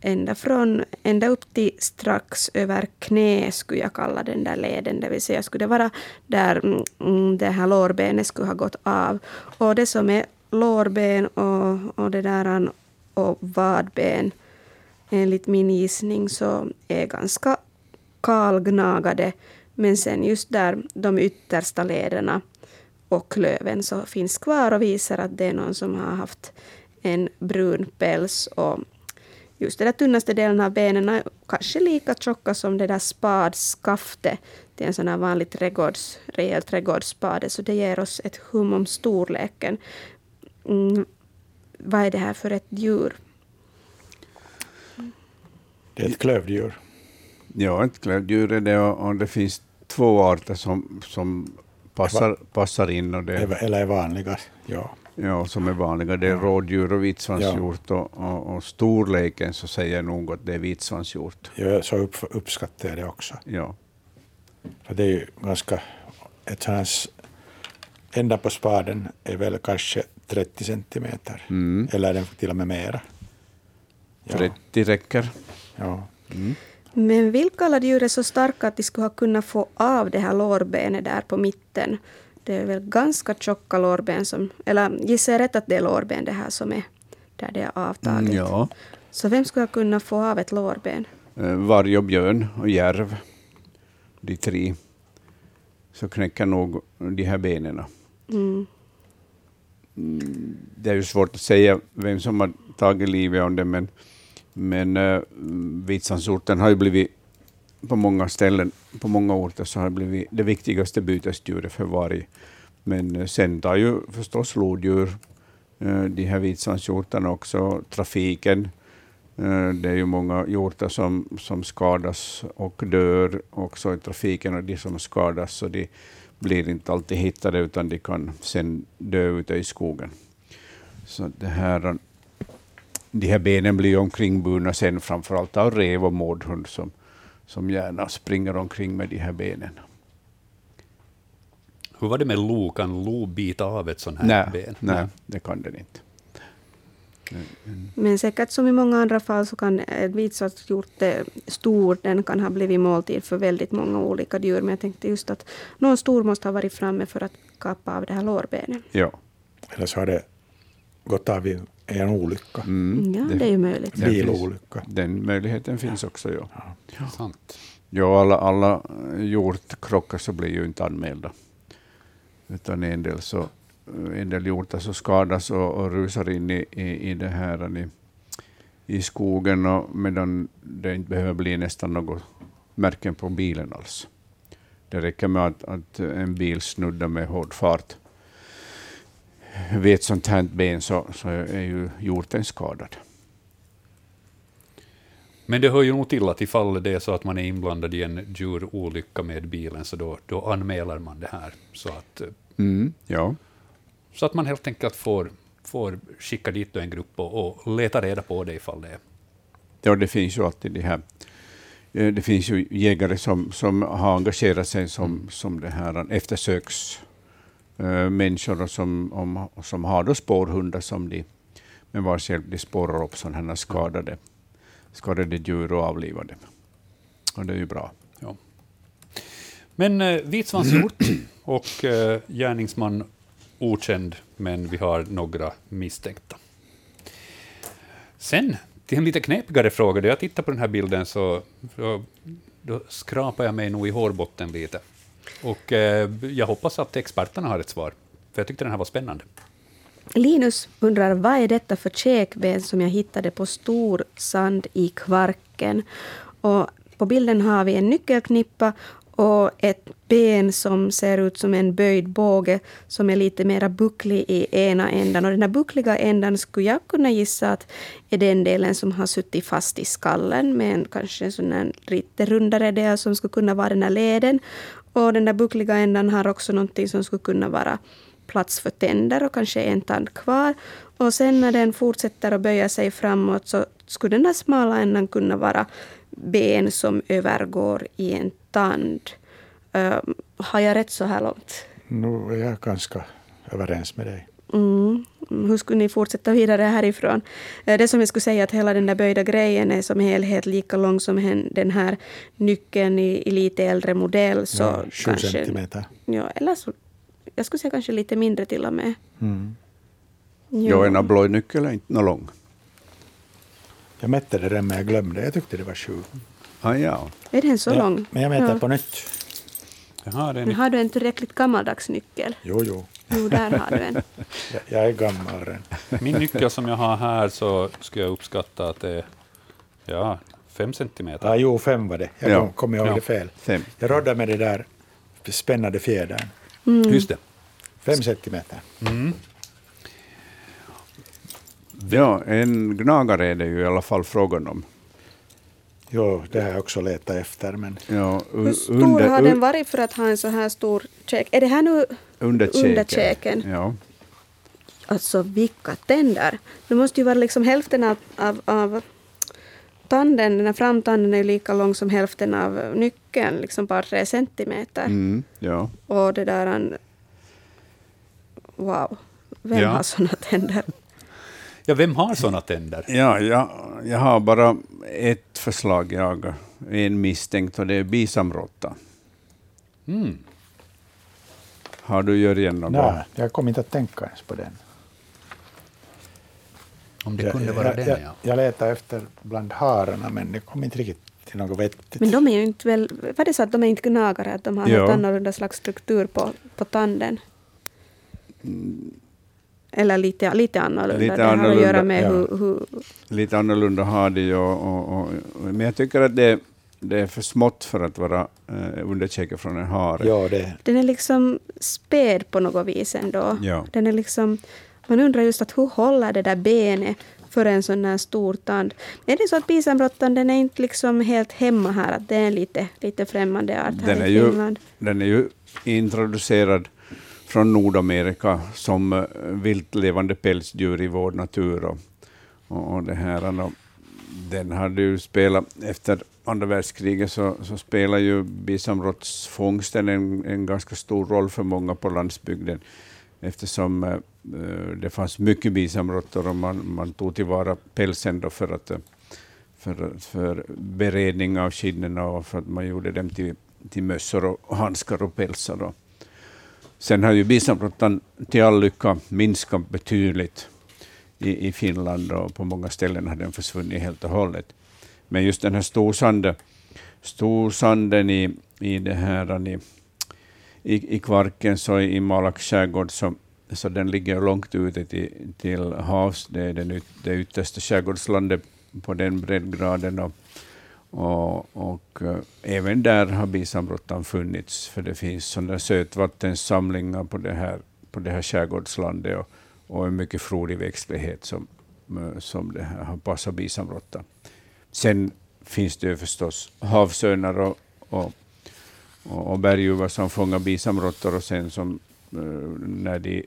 Ända, från, ända upp till strax över knä skulle jag kalla den där leden. Det vill säga skulle det vara där mm, mm, det här lårbenet skulle ha gått av. Och det som är lårben och, och det där och vadben enligt min gissning så är ganska kalgnagade. Men sen just där de yttersta lederna och klöven så finns kvar och visar att det är någon som har haft en brun päls och just den där tunnaste delen av benen är kanske lika tjocka som det där spadskaftet till en sån här vanlig trädgårds, rejäl trädgårdsspade, så det ger oss ett hum om storleken. Mm, vad är det här för ett djur? Det är ett klövdjur. Ja, ett klövdjur är det och, och det finns två arter som, som passar, passar in och det Eller är vanliga. Ja. Ja, som är vanliga. Det är rådjur och vitsvanshjort. Och, och, och storleken så säger nog att det är vitsvanshjort. Jag, så upp, uppskattar jag det också. Ja. För det är ju ganska... Ett sånt ända på spaden är väl kanske 30 centimeter. Mm. Eller är den till och med mera. Ja. 30 räcker. Ja. Men vilka alla djur är så starka att de skulle ha kunnat få av det här lårbenet där på mitten? Det är väl ganska tjocka lårben som... Eller gissar jag rätt att det är lårben det här som är där det är avtaget? Mm, ja. Så vem skulle ha kunnat få av ett lårben? Eh, Varg och björn och järv. De tre. Så knäcker nog de här benen. Mm. Det är ju svårt att säga vem som har tagit livet av det, men, men eh, uh, vitsandsorten har ju blivit på många ställen, på många orter, så har det blivit det viktigaste bytesdjuret för varg. Men eh, sen tar ju förstås lodjur, eh, de här vitsvanshjortarna också, trafiken. Det är ju många hjortar som, som skadas och dör också i trafiken och de som skadas så de blir inte alltid hittade utan de kan sen dö ute i skogen. Så det här, de här benen blir omkringburna sen framförallt av rev och mårdhund som, som gärna springer omkring med de här benen. Hur var det med lo? Kan lo bita av ett sånt här Nej, ben? nej, det kan den inte. Men säkert som i många andra fall så kan en vitsvartshjorte stor, den kan ha blivit måltid för väldigt många olika djur. Men jag tänkte just att någon stor måste ha varit framme för att kapa av det här lårbenet. Ja. Eller så har det gått av i en olycka. Mm, Ja, det är ju möjligt. den Bilolycka. Den möjligheten finns också. Ja. Sant. Ja, alla, alla hjortkrockar så blir ju inte anmälda. Utan en del, så, en del hjortar så skadas och, och rusar in i, i, i det här i, i skogen och medan det inte behöver bli nästan något märken på bilen alls. Det räcker med att, att en bil snuddar med hård fart vid ett sånt här ben så, så är ju hjorten skadad. Men det hör ju nog till att ifall det är så att man är inblandad i en djurolycka med bilen, så då, då anmäler man det här. Så att, eh, Mm, ja. så att man helt enkelt får, får skicka dit en grupp och, och leta reda på det ifall det är. Ja, det finns ju alltid det här. eh, Det finns ju jägare som, som har engagerat sig som, som det här eftersöks eh, människor som, om, som har då spårhundar som de med vars hjälp de spårar upp sådana här skadade, skadade djur och avlivar dem. Och det är ju bra. Ja. Men eh, vitsvanshjort och eh, gärningsman okänd, men vi har några misstänkta. Sen till en lite knepigare fråga. Då jag tittar på den här bilden så, så då skrapar jag mig nog i hårbotten lite. Och eh, jag hoppas att experterna har ett svar, för jag tyckte den här var spännande. Linus undrar vad är detta för käkben som jag hittade på stor sand i Kvarken. Och på bilden har vi en nyckelknippa och ett ben som ser ut som en böjd båge som är lite mera bucklig i ena ändan. Och den här buckliga ändan skulle jag kunna gissa att är den delen som har suttit fast i skallen med en kanske en sån här lite rundare del som skulle kunna vara den här leden. Och den där buckliga ändan har också någonting som skulle kunna vara plats för tänder och kanske en tand kvar. Och sen när den fortsätter att böja sig framåt så skulle den där smala ändan kunna vara ben som övergår i en tand. Uh, har jag rätt så här långt? Nu är jag ganska överens med dig. Mm. Hur skulle ni fortsätta vidare härifrån? Eh, Det som jag skulle säga att hela den där böjda grejen är som helhet lika lång som den här nyckeln i, i lite äldre modell. Så Ja, sju kanske, centimeter. Ja, eller så, jag skulle säga kanske lite mindre till och med. Mm. Ja. en abloynyckel är inte nå lång. Jag mätte det den men jag glömde. Jag tyckte det var sju. Ah, ja. Är den så lång? Men jag mäter Ja. på nytt. Jaha, det är Men har du en tillräckligt gammaldags nyckel? Jo, jo. Jo, där har du en. Jag, jag är gammal redan. Min nyckel som jag har här så skulle jag uppskatta att det är ja, fem centimeter. Ja, jo, fem var det. Jag Ja. kom, kom ihåg Ja. det fel. Fem. Jag rådde med det där spännande fjädern. Just det. Fem centimeter. ja, en gnagare är det ju i alla fall frågan om. Jo, det har jag också letat efter. Men Ja, Hur stor har den varit för att ha en så här stor käk? Är det här nu under käken. Ja. Alltså vilka tänder! Det måste ju vara liksom hälften av, av, av tanden, den här framtanden är ju lika lång som hälften av nyckeln, liksom bara tre centimeter. Mm, ja. Och det där... en- Wow. Vem Ja. har såna tänder? Ja, vem har såna tänder? Ja, jag, jag har bara ett förslag, jag en misstänkt, och det är bisamråtta. Mm. Har du Jörgen något? nej, jag kom inte att tänka ens på den. Om det jag, kunde vara jag, den, jag, ja. jag letade efter bland hararna men det kom inte riktigt till något vettigt. Men de är ju inte väl... Var det så att de är inte gnagare? Att de har helt annorlunda slags struktur på, på tanden? Eller lite, lite annorlunda. Lite det har att annorlunda, göra med ja. hur, hur... Lite annorlunda har de ju, och, och, och, men jag tycker att det, det är för smått för att vara eh, underkäke från en hare. Ja, det, Den är liksom späd på något vis ändå. Ja. Den är liksom... Man undrar just att hur håller det där benet för en sån här stor tand? Är det så att bisamråttan den är inte liksom helt hemma här? Att det är en lite, lite främmande art här Den är, i ju, Finland? den är ju introducerad från Nordamerika som eh, viltlevande pälsdjur i vår natur. Och, och, det här, och den hade ju spelat, efter andra världskriget så, så spelar ju bisamråttsfångsten en, en ganska stor roll för många på landsbygden eftersom eh, eh det fanns mycket bisamråttor och man, man tog tillvara pälsen då för, att, eh, för, för beredning av skinnen och för att man gjorde dem till, till mössor och handskar och pälsar. Då. Sen har ju bisamråttan till all lycka minskat betydligt i, i Finland och på många ställen har den försvunnit helt och hållet. Men just den här storsanden, storsanden i, i det här i, i, i Kvarken, så i Malax skärgård, så, så den ligger långt ute till, till havs. Det är den, det yttersta skärgårdslandet på den breddgraden. Och, och, och eh, även där har bisamråttan funnits, för det finns sådana sötvattensamlingar på det här, på det här skärgårdslandet och, och en mycket frodig växtlighet som, eh, som det här har passat bisamråttan. Sen finns det ju förstås havsörnar och, och, och, och berguvar som fångar bisamråttor och sen som eh, när de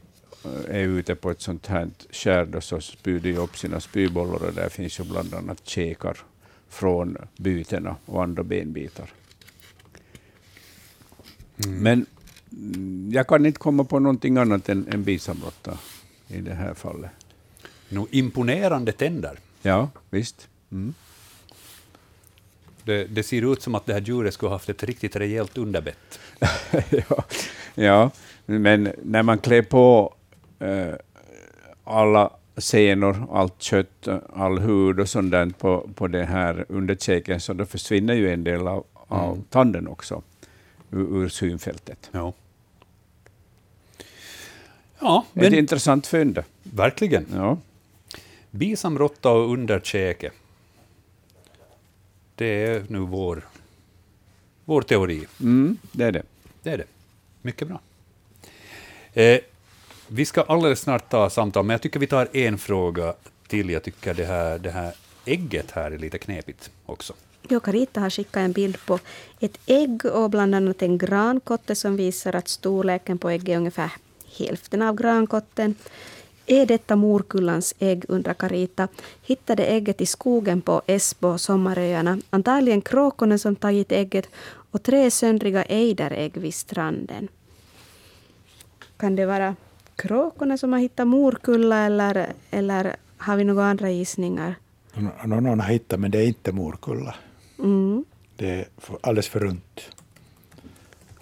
är ute på ett sånt här skär så spyr de upp sina spybollar och där finns ju bland annat käkar från bytena och andra benbitar. Men mm, jag kan inte komma på någonting annat än, än bisamråtta i det här fallet. Nå, imponerande tänder. Ja, visst. Mm. Det, det ser ut som att det här djuret skulle ha haft ett riktigt rejält underbett. ja, ja, men när man klär på eh, alla senor, allt kött, all hud och sånt där på, på det här underkäken, så då försvinner ju en del av, av Mm. tanden också ur, ur synfältet. Ja. Ja, Ett men intressant fynd. verkligen. Ja. Bisamråtta och underkäke. Det är nu vår, vår teori. Mm, det är det. Det är det. Mycket bra. Eh, vi ska alldeles snart ta samtal, men jag tycker vi tar en fråga till. Jag tycker det här, det här ägget här är lite knepigt också. Jo, Carita har skickat en bild på ett ägg och bland annat en grankotte som visar att storleken på ägget är ungefär hälften av grankotten. Är detta morkullans ägg, undrar Carita. Hittade ägget i skogen på Esbo och Sommaröarna. Antagligen kråkorna som tagit ägget och tre söndriga ejderägg vid stranden. Kan det vara kråkorna som har hittat morkulla eller, eller har vi några andra gissningar? Nå- Någon har hittat, men det är inte morkulla. Mm. Det är alldeles för runt.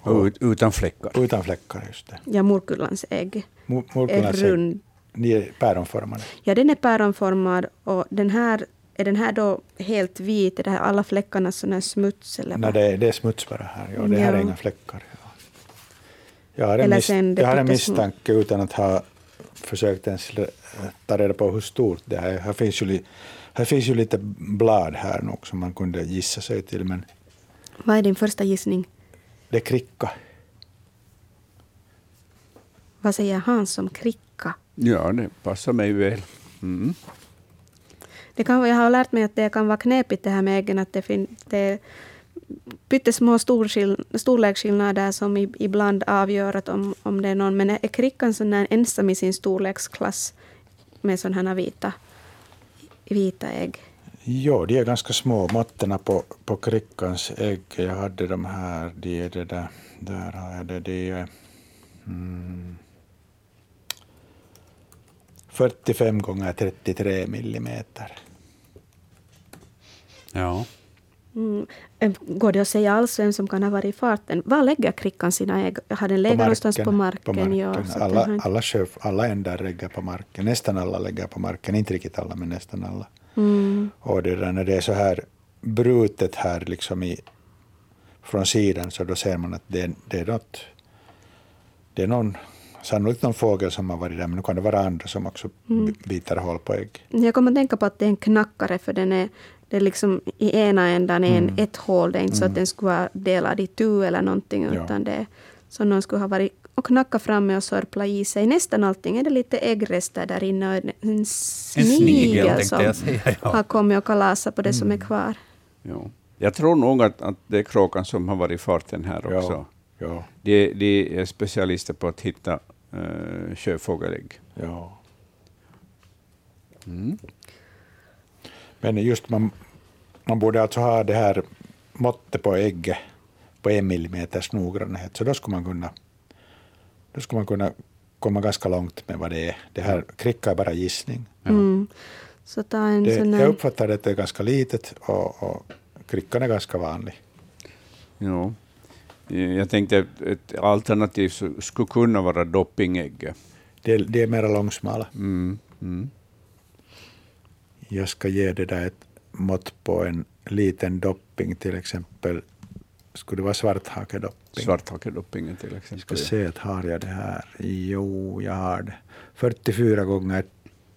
Och ut, utan fläckar. Utan fläckar, just det. Ja, morkullans ägg Mor- är Morkullans ägg, rund. ni är päronformade. Ja, den är päronformad och den här, är den här då helt vit? Är det här alla fläckarna sån här smuts? Eller Nej, det, är- det är smuts bara här. Ja, det här är Ja. inga fläckar. Ja. Jag har en, Eller mis- jag har en misstanke utan att ha försökt ens ta reda på hur stort det är. Här finns ju, här finns ju lite blad här nog som man kunde gissa sig till, men Vad är din första gissning? det är kricka. Vad säger Hans som kricka? Ja, det passar mig väl. Mm. Det kan, jag har lärt mig att det kan vara knepigt det här med äggen, att det, fin, det är pyttesmå storskill, storleksskillnader som ibland avgör att om, om det är någon. Men är krickan sån där ensam i sin storleksklass med sådana här vita, vita ägg? Jo, de är ganska små. Måtterna på, på krickans ägg, jag hade de här, de är det där, där har jag det, de är mm, 45 gånger 33 millimeter. Ja. Mm. Eh, Går det att säga alls vem som kan ha varit i farten? Var lägger krickan sina ägg? Har den legat någonstans på marken? På marken. Ja, alla, inte- alla, sjö, alla ändar lägger på marken. Nästan alla lägger på marken. Inte riktigt alla, men nästan alla. Mm. Och det där, när det är så här brutet här liksom i, från sidan så då ser man att det, det är något, det är någon, sannolikt någon fågel som har varit där, men nu kan det vara andra som också Mm. biter hål på ägg. Jag kommer att tänka på att det är en knackare för den är, det är liksom i ena ändan är Mm. en, ett hål. Det är inte så att den skulle vara delad i tu eller någonting Ja. utan det är som någon skulle ha varit och knackat framme och sörplat i sig. Nästan allting är det lite äggrester där inne och en, en snigel, snigel tänkte som jag säga, ja. har kommit och kalasat på det som Mm. är kvar. Ja. Jag tror nog att, att det är kråkan som har varit i farten här också. Ja, ja, De, de är specialister på att hitta uh, sjöfågelägg. ja. Mm. Men just man, man borde alltså ha det här måttet på ägget på en millimeters noggrannhet, så då skulle man kunna, då skulle man kunna komma ganska långt med vad det är. Det här kricka är bara gissning. Mm. Så ta en Det, sån jag här... uppfattar att det är ganska litet och, och krickan är ganska vanlig. Ja. Jag tänkte att ett alternativ skulle kunna vara doppingägget. Det, det är mera långsmala. Mm. Mm. Jag ska ge det där ett mått på en liten dopping, till exempel. Skulle det vara svarthakedopping? Svarthakedoppingen till Jag exempel. ska se att har jag det här. Jo, jag har det. 44 gånger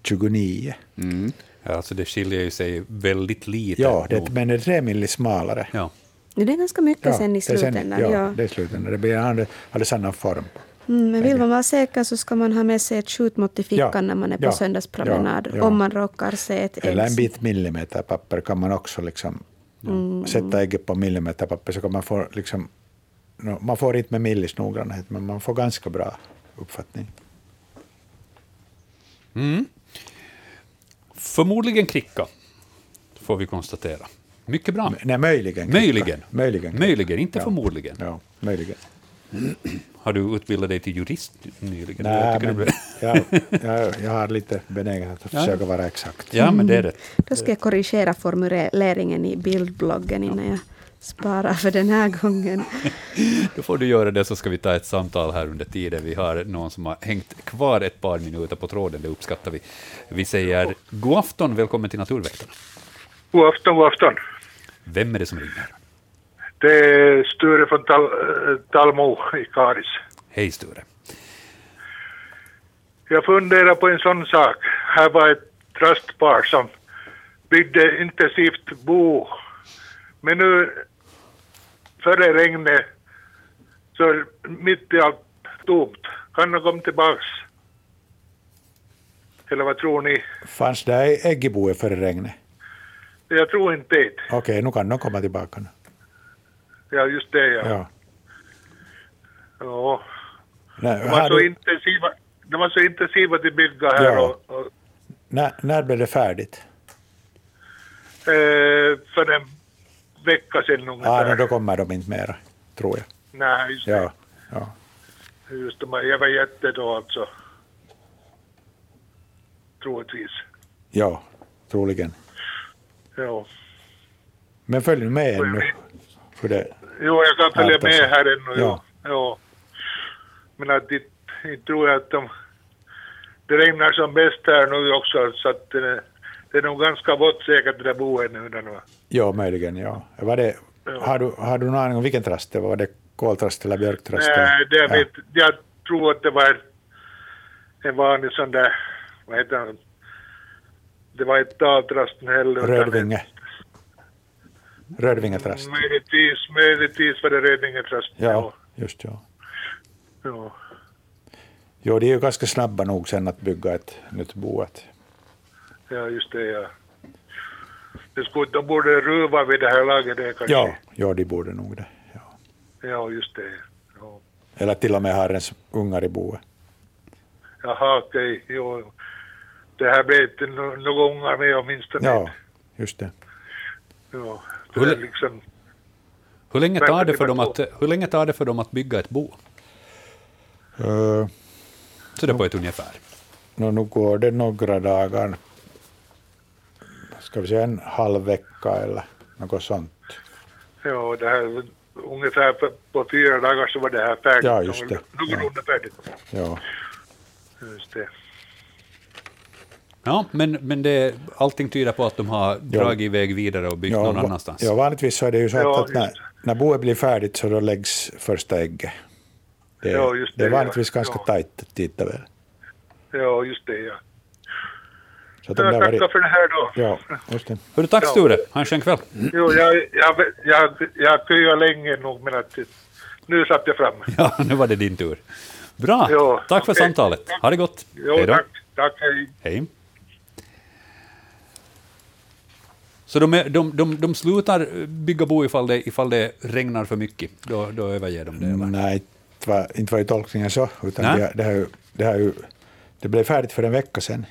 29. Mm. Ja, alltså det skiljer ju sig väldigt lite. Ja, det, men det är tre milli smalare. ja. Det är ganska mycket sen i det slutändan. ja, ja. det är slutändan. Det blir hade, hade samma form. Mm, men vill man vara säker så ska man ha med sig ett skjutmått i fickan Ja, när man är på ja, söndagspromenad. ja, ja. Om man råkar se ett Eller en ägg. bit millimeterpapper kan man också liksom Mm. sätta ägget på millimeterpapper så kan man få liksom, man får inte med millis noggrannhet men man får ganska bra uppfattning. Mm. Förmodligen kricka, får vi konstatera. Mycket bra. Nej, möjligen. kricka. Möjligen. Möjligen. Möjligen, inte Ja. förmodligen. Ja, möjligen. Har du utbildat dig till jurist nyligen? Jag Nej, tycker men jag, jag, jag har lite benägenhet att Ja. försöka vara exakt. Ja, men det är rätt. Då ska jag korrigera formuleringen i bildbloggen innan jag sparar för den här gången. Då får du göra det, så ska vi ta ett samtal här under tiden. Vi har någon som har hängt kvar ett par minuter på tråden, det uppskattar vi. Vi säger god afton, välkommen till Naturväktarna. God afton, god afton. Vem är det som ringer? Det är Sture från Tal Talmo i Karis. Hej Sture. Jag funderar på en sån sak. Här var ett trustpar som byggde intensivt bo. Men nu, före regnet, så är mitt i allt tomt. Kan de komma tillbaks? Eller vad tror ni? Fanns det ägg i boet före regnet? Jag tror inte det. Okej, nu kan de komma tillbaka. Nu. Ja, just det ja. Ja. ja. Nej, De, var så du, intensiva, de var så intensiva till bygga här Ja. och, och när, när blev det färdigt? Eh, för en vecka sedan Ja, ungefär. no, då kommer de inte mera, tror jag. Nej, just det. Ja, ja. Just det. Jag var jätte då alltså. Troligtvis. ja troligen. Ja. Men följ med ännu. För det, Jo, jag kan följa med alltså. här ännu. Ja. Ja. Men att det, inte tror jag att de... Det regnar som bäst här nu också, så att det, är nog ganska vått säkert det där boet nu. Där nu. ja, möjligen, ja. Var det, Ja. har, du, har du någon aning om vilken trast det var? Var det koltrast eller björktrast? Nej, det ja. vet, jag tror att det var en, en vanlig sån där, vad heter han? Det var ett daltrast heller. Rödvinge. Rödvingetrast. Möjligtvis, möjligtvis var det Rödvingetrast. Ja, just ja. ja. Jo, de är ju ganska snabba nog sen att bygga ett nytt bo. Ja, just det, ja. Det skulle, de borde ruva vid det här laget det kanske. ja, ja, de borde nog det. Ja. Ja, just det. Ja. Eller till och med har ens ungar i boet. Jaha, okej. Jo. Det här blev inte några ungar med åtminstone. Ja, just det. ja. Det Hur- är liksom, Hur länge, tar det för dem att, hur länge tar det för dem att bygga ett bo? Uh, Så det är på ett ungefär. nu, nu går det några dagar. Ska vi säga en halv vecka eller något sånt. ja, det här ungefär på, på fyra dagar så var det här färdigt. Ja, just det. Någorlunda färdigt. Ja, Just det. Ja, men, men det, allting tyder på att de har dragit iväg vidare och byggt ja, någon annanstans. ja, vanligtvis så är det ju så att, Ja, att när, när boet blir färdigt så då läggs första ägget. Det, Ja, just det är det, ja. vanligtvis ganska Ja. tajt tidtabell. Ja, just det, ja. Så det Jag har tackar varit, för det här då. ja, just det. Hörru, tack Ja. Sture, ha en skön kväll. Jo, jag, jag, jag, jag köade länge nog, men att nu satt jag fram. Ja, nu var det din tur. Bra, Ja, tack för okej. samtalet. Ha det gott. Jo, Hej då. tack. Tack, hej. Hej. Så de, är, de, de, de slutar bygga bo ifall det, ifall det regnar för mycket? Då, då överger de det? Eller? Nej, inte var, ju tolkningen så, utan Nej. det, det, ju, det, ju, det blev färdigt för en vecka sedan.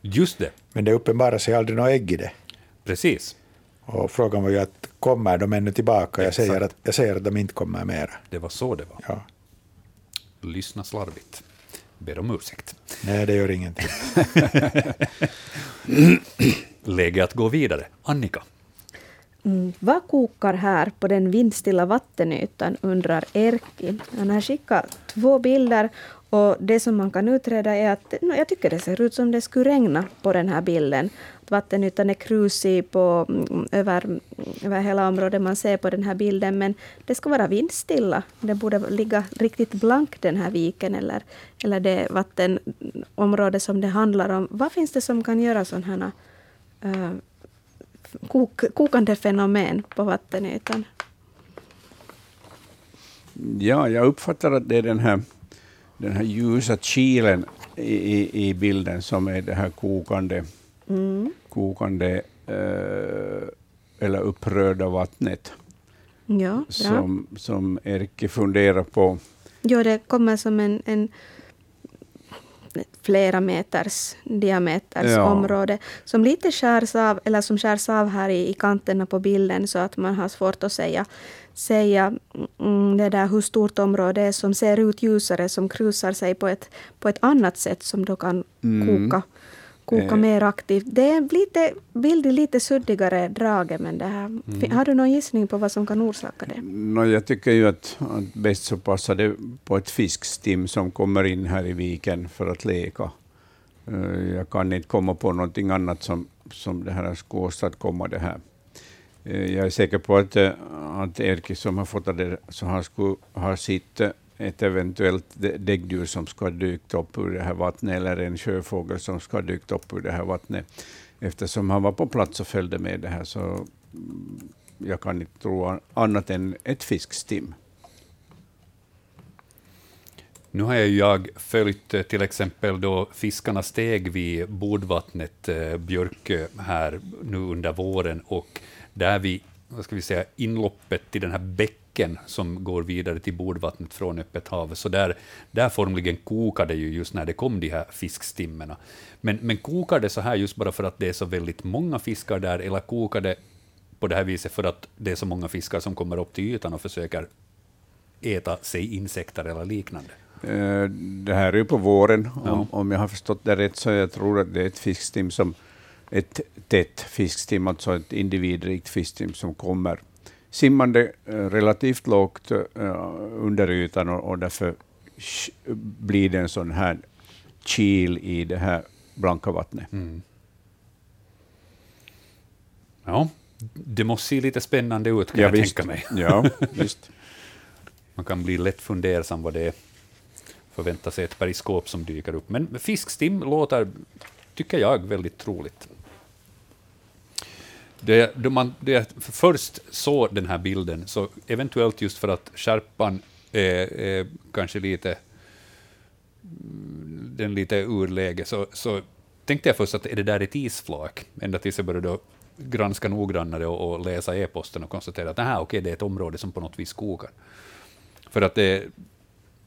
Just det. Men det uppenbarar sig aldrig något ägg i det. Precis. Och frågan var ju att kommer de ännu tillbaka? Jag säger, att, jag säger att de inte kommer mera. Det var så det var. Ja. Lyssna slarvigt. Ber om ursäkt. Nej, det gör ingenting. Läge att gå vidare. Annika. Mm, vad kokar här på den vindstilla vattenytan, undrar Erkki. Han har skickat två bilder och det som man kan utreda är att no, jag tycker det ser ut som det skulle regna på den här bilden. Att vattenytan är krusig på, mm, över, över hela området man ser på den här bilden, men det ska vara vindstilla. Det borde ligga riktigt blank den här viken eller, eller det vattenområde som det handlar om. Vad finns det som kan göra sådana här uh, kok, kokande fenomen på vattenytan. Ja, jag uppfattar att det är den här, den här ljusa kilen i, i, i bilden som är det här kokande, Mm. Kokande eh, eller upprörda vattnet Ja, som, som Erkki funderar på. Jo, det kommer som en, en flera meters diameters Ja. område som lite skärs av, eller som skärs av här i, i kanterna på bilden så att man har svårt att säga, säga mm, det där hur stort område är som ser ut ljusare, som krusar sig på ett, på ett annat sätt som då kan Mm. koka, koka Eh. mer aktivt. Det är lite, bilden lite suddigare drage, men det här, Mm. har du någon gissning på vad som kan orsaka det? Nå, jag tycker ju att, att bäst så passar det på ett fiskstim som kommer in här i viken för att leka. Eh, Jag kan inte komma på någonting annat som, som det här skulle åstadkomma det här. Eh, Jag är säker på att, att Erkki som har fått det, så han skulle ha sett eh, ett eventuellt däggdjur som ska ha dykt upp ur det här vattnet, eller en sjöfågel som ska ha dykt upp ur det här vattnet. Eftersom han var på plats och följde med det här, så mm, jag kan inte tro annat än ett fiskstim. Nu har jag följt eh, till exempel då fiskarna steg vid Bodvattnet, eh, Björkö, här nu under våren och där vid vad ska vi säga, inloppet till den här bäcken som går vidare till Bodvattnet från öppet hav, så där, där formligen kokade ju just när det kom de här fiskstimmorna. Men, men kokar det så här just bara för att det är så väldigt många fiskar där, eller kokar det på det här viset för att det är så många fiskar som kommer upp till ytan och försöker äta sig insekter eller liknande? Eh, Det här är ju på våren, Ja. om, om jag har förstått det rätt, så jag tror att det är ett fiskstim som ett tätt fiskstim, alltså ett individrikt fiskstim som kommer simmande eh, relativt lågt eh, under ytan och, och därför blir det en sån här kil i det här blanka vattnet. Mm. Ja, det måste se lite spännande ut kan jag visst. tänka mig. Ja, visst. Man kan bli lätt fundersam vad det är. Förvänta sig ett periskop som dyker upp. Men fiskstim låter, tycker jag, väldigt troligt. Det, då man, det, först såg den här bilden, så eventuellt just för att skärpan är, är kanske lite den lite urläge, så, så tänkte jag först att är det där ett isflak? Ända tills jag började då granska noggrannare och, och läsa e-posten och konstatera att aha, okej, det är ett område som på något vis kokar. För att det,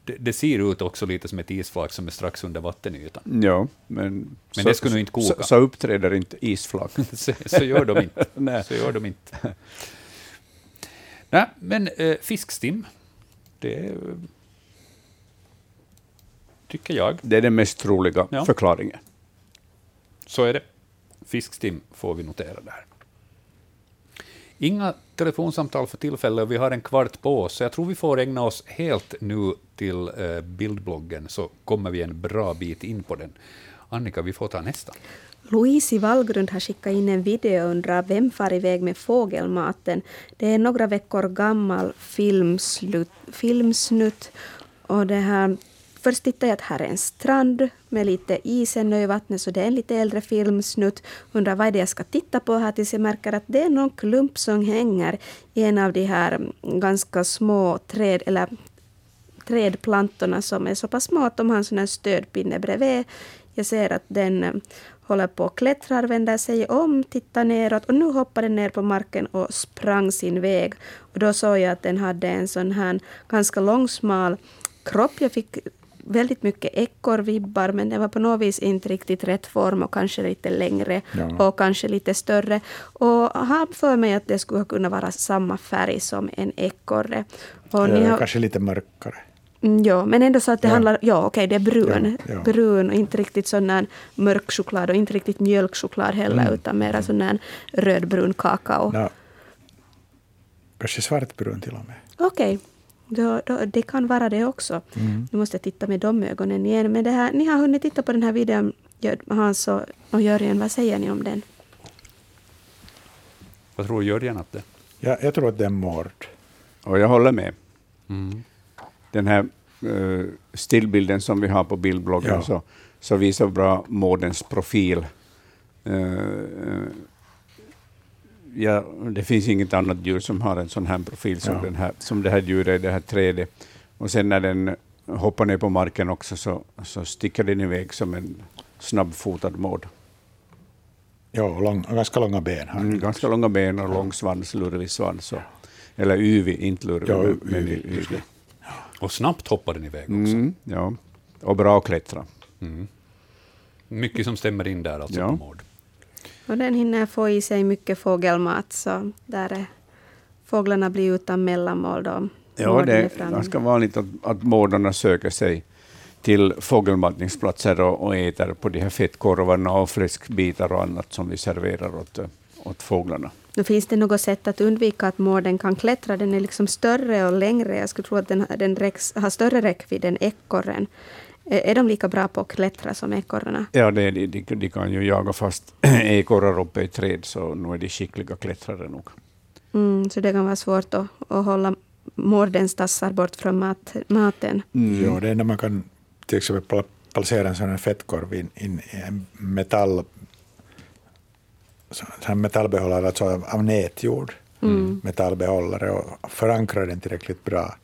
det, det ser ut också lite som ett isflak som är strax under vattenytan. Ja, men, Men så, det skulle nog inte koka. Så, så uppträder inte isflak. så, så gör de inte. Nej. Så gör de inte. Nej, men eh, fiskstim, det eh, tycker jag. Det är den mest troliga Ja. förklaringen. Så är det. Fiskstim får vi notera där. Inga telefonsamtal för tillfället, vi har en kvart på oss, så jag tror vi får ägna oss helt nu till eh, bildbloggen, så kommer vi en bra bit in på den. Annika, vi får ta nästa. Louise i Vallgrund har skickat in en video och undrar vem far iväg med fågelmaten. Det är några veckor gammal filmslut, filmsnutt. Och det här, först tittade jag att här är en strand med lite is ännu i vattnet, så det är en lite äldre filmsnutt. Undrar vad är det jag ska titta på här tills jag märker att det är någon klump som hänger i en av de här mm, ganska små träd, eller trädplantorna som är så pass små att de har en sån här stödpinne bredvid. Jag ser att den mm, håller på och klättrar, vänder sig om, tittar neråt och nu hoppar den ner på marken och sprang sin väg. Och då såg jag att den hade en sån här ganska långsmal kropp. Jag fick väldigt mycket ekorrvibbar, men den var på något vis inte riktigt rätt form och kanske lite längre Ja. och kanske lite större. Och har för mig att det skulle kunna vara samma färg som en ekorre. Och Eller har, kanske lite mörkare. Mm, Ja, men ändå så att det Ja. handlar... Ja, okej, det är brun. Ja, ja. Brun och inte riktigt sån där mörk choklad och inte riktigt mjölkchoklad heller, Mm. utan mera sån där rödbrun kakao. Nå, kanske svartbrun till och med. Okej, då, då, det kan vara det också. Mm. Nu måste jag titta med de ögonen igen. Men det här, ni har hunnit titta på den här videon, Hans och, och Jörgen. Vad säger ni om den? Vad tror Jörgen att det Ja, jag tror att det är mord. Och jag håller med. mm. Den här uh, stillbilden som vi har på bildbloggen Ja. så, så visar bra mårdens profil. Eh, ja, det finns inget annat djur som har en sån här profil som, Ja. den här, som det här djuret, det här trädet. Och sen när den hoppar ner på marken också så, så sticker den iväg som en snabbfotad mård. Ja, och, lång, och ganska långa ben har Mm, ganska långa ben och lång svans, lurvig svans. Och, eller yvig, inte lurvig, Ja, men- yvig. Och snabbt hoppar den iväg också. Mm, ja. Och bra att klättra. Mm. Mycket som stämmer in där alltså Ja. på Mård. Och den hinner få i sig mycket fågelmat, så där är, fåglarna blir utan mellanmål då. Ja, det är ganska vanligt att, att mårdarna söker sig till fågelmatningsplatser och, och äter på de här fettkorvarna och fläskbitar och annat som vi serverar åt, åt fåglarna. Då finns det något sätt att undvika att mården kan klättra. Den är liksom större och längre. Jag skulle tro att den, den räcks, har större räckvidd än ekorren. Är är de lika bra på att klättra som ekorrarna? Ja, det, är de, de, de kan ju jaga fast ekorrar uppe i träd, så nu är de skickliga klättrare nog. Mm, så det kan vara svårt att, att hålla mårdens tassar bort från mat, maten. Ja, det enda man kan till exempel pla- placera en sån här fettkorv i en metall så här metallbehållare, alltså av, nätjord. Metallbehållare och förankra den tillräckligt bra.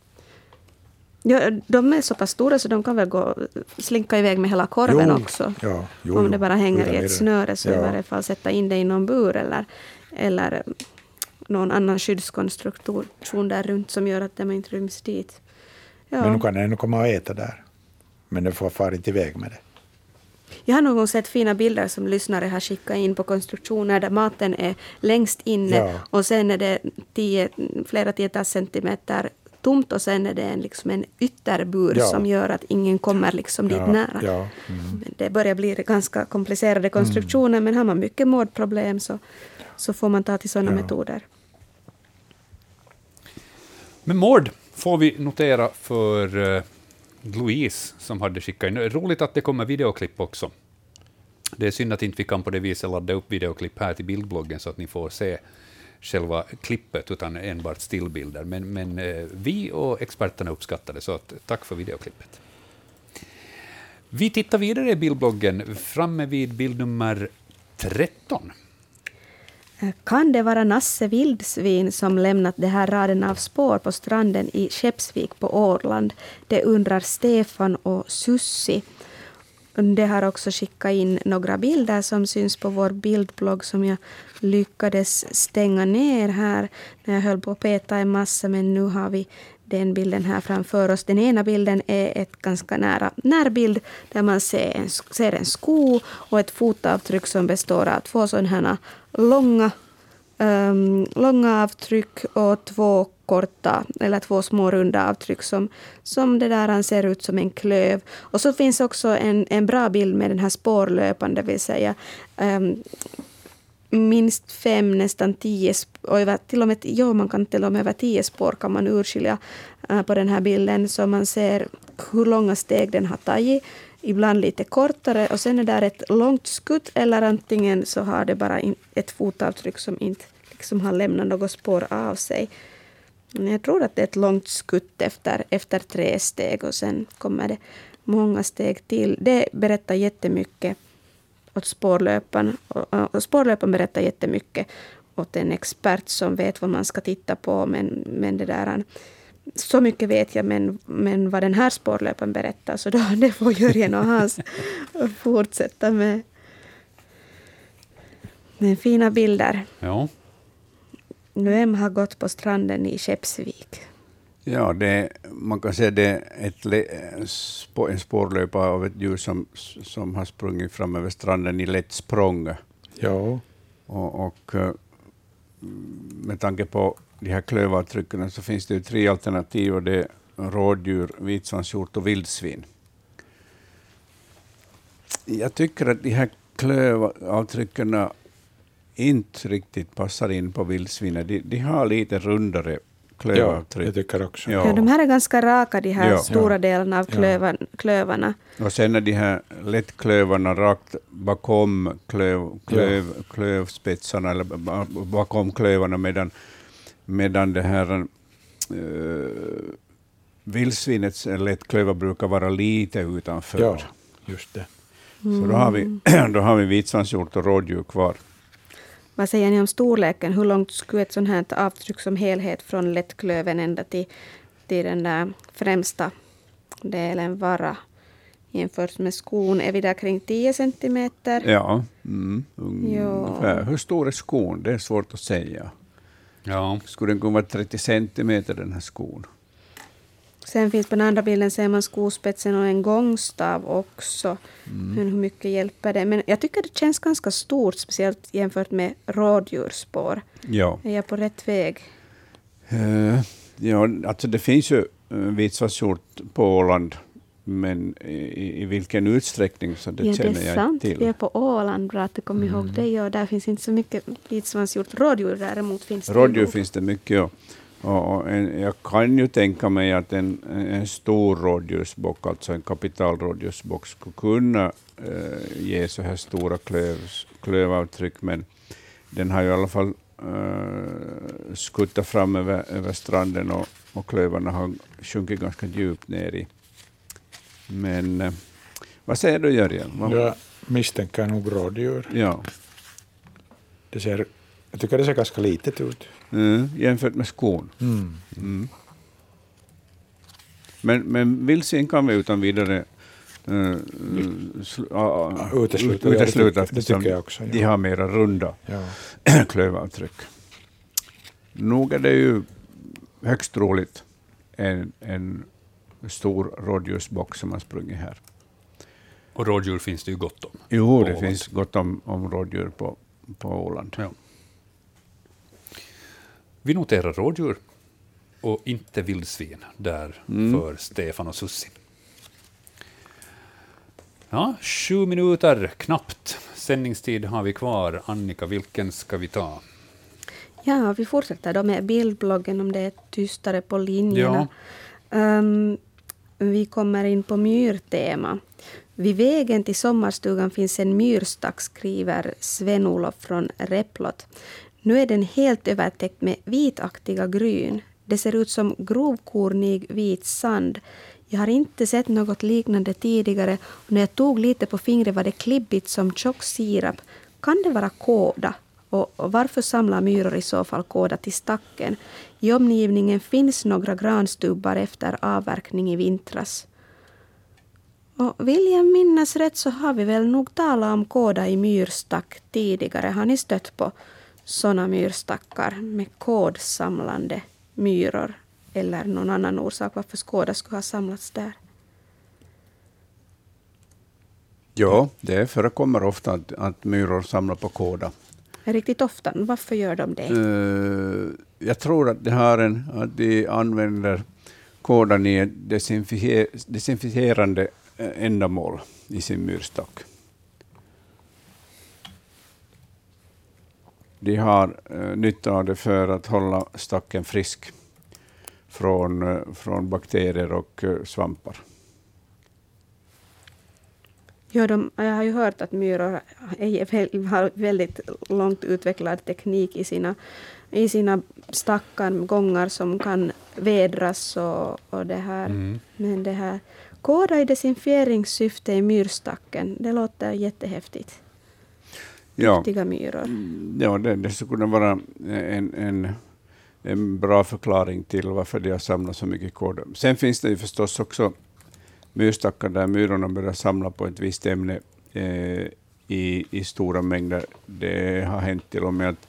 Ja, de är så pass stora så de kan väl gå, slinka iväg med hela korven Jo, också. Ja, jo, Om det bara hänger i ett snöre så i Ja. varje fall sätta in det i någon bur eller, eller någon annan skyddskonstruktion där runt som gör att de inte ryms dit. Ja. Men nu kan den komma och äta där. Men den får fara inte iväg med det. Jag har någon gång sett fina bilder som lyssnare har skickat in på konstruktioner där maten är längst inne Ja. och sen är det tio, flera tiotals centimeter tomt och sen är det en, liksom en ytterbur Ja. som gör att ingen kommer liksom dit Ja, nära. ja, mm. Det börjar bli ganska komplicerade konstruktioner men har man mycket mårdproblem så, så får man ta till sådana Ja. metoder. Men Mård får vi notera för eh, Louise som hade skickat in. Roligt att det kommer videoklipp också. Det är synd att inte vi kan på det viset ladda upp videoklipp här till bildbloggen så att ni får se själva klippet utan enbart stillbilder. Men, men eh, vi och experterna uppskattar det, så att, tack för videoklippet. Vi tittar vidare i bildbloggen, framme vid bild nummer 13. Eh, kan det vara Nasse Vildsvin som lämnat de här raden av spår på stranden i Skeppsvik på Åland? Det undrar Stefan och Sussi. Det har också skickat in några bilder som syns på vår bildblogg som jag lyckades stänga ner här när jag höll på att peta en massa men nu har vi den bilden här framför oss. Den ena bilden är ett ganska nära närbild där man ser en, ser en sko och ett fotavtryck som består av två sådana här långa, um, långa avtryck och två korta, eller två små runda avtryck som, som det där ser ut som en klöv. Och så finns också en, en bra bild med den här spårlöpan, det vill säga um, minst fem, nästan tio, och över, till och med, ja, man kan till och med över tio spår kan man urskilja uh, på den här bilden, så man ser hur långa steg den har tagit, ibland lite kortare, och sen är där ett långt skutt, eller antingen så har det bara ett fotavtryck som inte liksom har lämnat något spår av sig. Men jag tror att det är ett långt skutt efter, efter tre steg och sen kommer det många steg till. Det berättar jättemycket åt spårlöparen. Och, och spårlöparen berättar jättemycket åt en expert som vet vad man ska titta på. Men, men det där, så mycket vet jag, men, men vad den här spårlöparen berättar, så då, det får Jörgen och Hans fortsätta med. Men fina bilder. Ja. Vem har gått på stranden i Skeppsvik? Ja, det, man kan säga det är ett, le- sp- en spårlöpa av ett djur som, som har sprungit fram över stranden i lätt språng. Ja, Och, och eh, med tanke på de här klövavtrycken så finns det ju tre alternativ. Och det är rådjur, vitsvanshjort och vildsvin. Jag tycker att de här klövavtrycken inte riktigt passar in på vildsvinen. De, de har lite rundare ja klövavtryck. jag tycker också. Ja. Ja, de här är ganska raka, de här Ja. stora Ja. delarna av Ja. klövan, klövarna. Och sen är de här lättklövarna rakt bakom klöv, klöv, klövspetsarna, eller ba- bakom klövarna, medan, medan det här uh, vildsvinets lättklövar brukar vara lite utanför. Ja, just det. Så då har vi, då har vi vitsvanshjort och rådjur kvar. Vad säger ni om storleken? Hur långt skulle ett sånt här avtryck som helhet från lättklöven ända till, till den där främsta delen vara? Jämfört med skon är vi där kring 10 centimeter. Ja, mm, Ja. ungefär. Hur stor är skon? Det är svårt att säga. Ja, Skulle den kunna vara 30 centimeter, den här skon? Sen finns på den andra bilden ser man skospetsen och en gångstav också. Mm. Hur hur mycket hjälper det? Men jag tycker det känns ganska stort, speciellt jämfört med rådjursspår. Ja. Är jag på rätt väg? Eh, ja, alltså det finns ju uh, vitsvanshjort på Åland, men i, i vilken utsträckning så det ja, känner det är jag sant. inte Vi är till. Mm. på Åland, bra att du kom ihåg det. Och där finns inte så mycket vitsvanshjort. Rådjur däremot finns det Rådjur nog. finns det mycket. Och, och, en, jag kan ju tänka mig att en, en stor rådjursbock, alltså en kapitalrådjursbock, skulle kunna eh, ge så här stora klöv, klövavtryck, men den har ju i alla fall uh, skuttat fram över, över stranden och, och klövarna har sjunkit ganska djupt ner i. Men eh, vad säger du Jörgen? Vad- Jag misstänker nog rådjur. Ja. Det ser, jag tycker det ser ganska litet ut. Mm, jämfört med skon. Mm. Mm. Men, men vildsvin kan vi utan vidare uh, ah, utesluta. det utesluta det eftersom tycker jag också, ja. de har mera runda Ja. klövavtryck. Nog är det ju högst troligt en, en stor rådjursbock som har sprungit här. och rådjur finns det ju gott om. Jo, det Åland. finns gott om, om rådjur på, på Åland. Ja. Vi noterar rådjur och inte vildsvin där Mm. för Stefan och Sussi. Ja, sju minuter knappt sändningstid har vi kvar. Annika, vilken ska vi ta? Ja, vi fortsätter då med bildbloggen om det är tystare på linjerna. Ehm, vi kommer in på myrtema. Vid vägen till sommarstugan finns en myrstack, skriver Sven-Olof från Replot. Nu är den helt övertäckt med vitaktiga gryn. Det ser ut som grovkornig vit sand. Jag har inte sett något liknande tidigare och när jag tog lite på fingret var det klibbigt som tjock sirap. Kan det vara kåda? Och varför samlar myror i så fall kåda till stacken? I omgivningen finns några granstubbar efter avverkning i vintras. Och vill jag minnas rätt så har vi väl nog talat om kåda i myrstack tidigare. Har ni stött på sådana myrstackar med kodsamlande myror? Eller någon annan orsak varför kåda skulle ha samlats där? Ja, det förekommer ofta att, att myror samlar på kåda. Riktigt ofta. Varför gör de det? Eh, jag tror att, det har en, att de använder kådan i ett desinficerande eh, ändamål i sin myrstack. De har uh, nytta av det för att hålla stacken frisk från, från bakterier och svampar. Ja, de, jag har ju hört att myror är, har väldigt långt utvecklad teknik i sina, i sina stackar, gångar som kan vädras och, och det här. Mm. Men det här koda i desinfieringssyfte i myrstacken, det låter jättehäftigt. Ja, Duktiga myror. ja det, det skulle kunna vara en, en, en bra förklaring till varför de har samlat så mycket kåda. Sen finns det ju förstås också myrstackar där myrorna börjar samla på ett visst ämne eh, i, i stora mängder. Det har hänt till och med att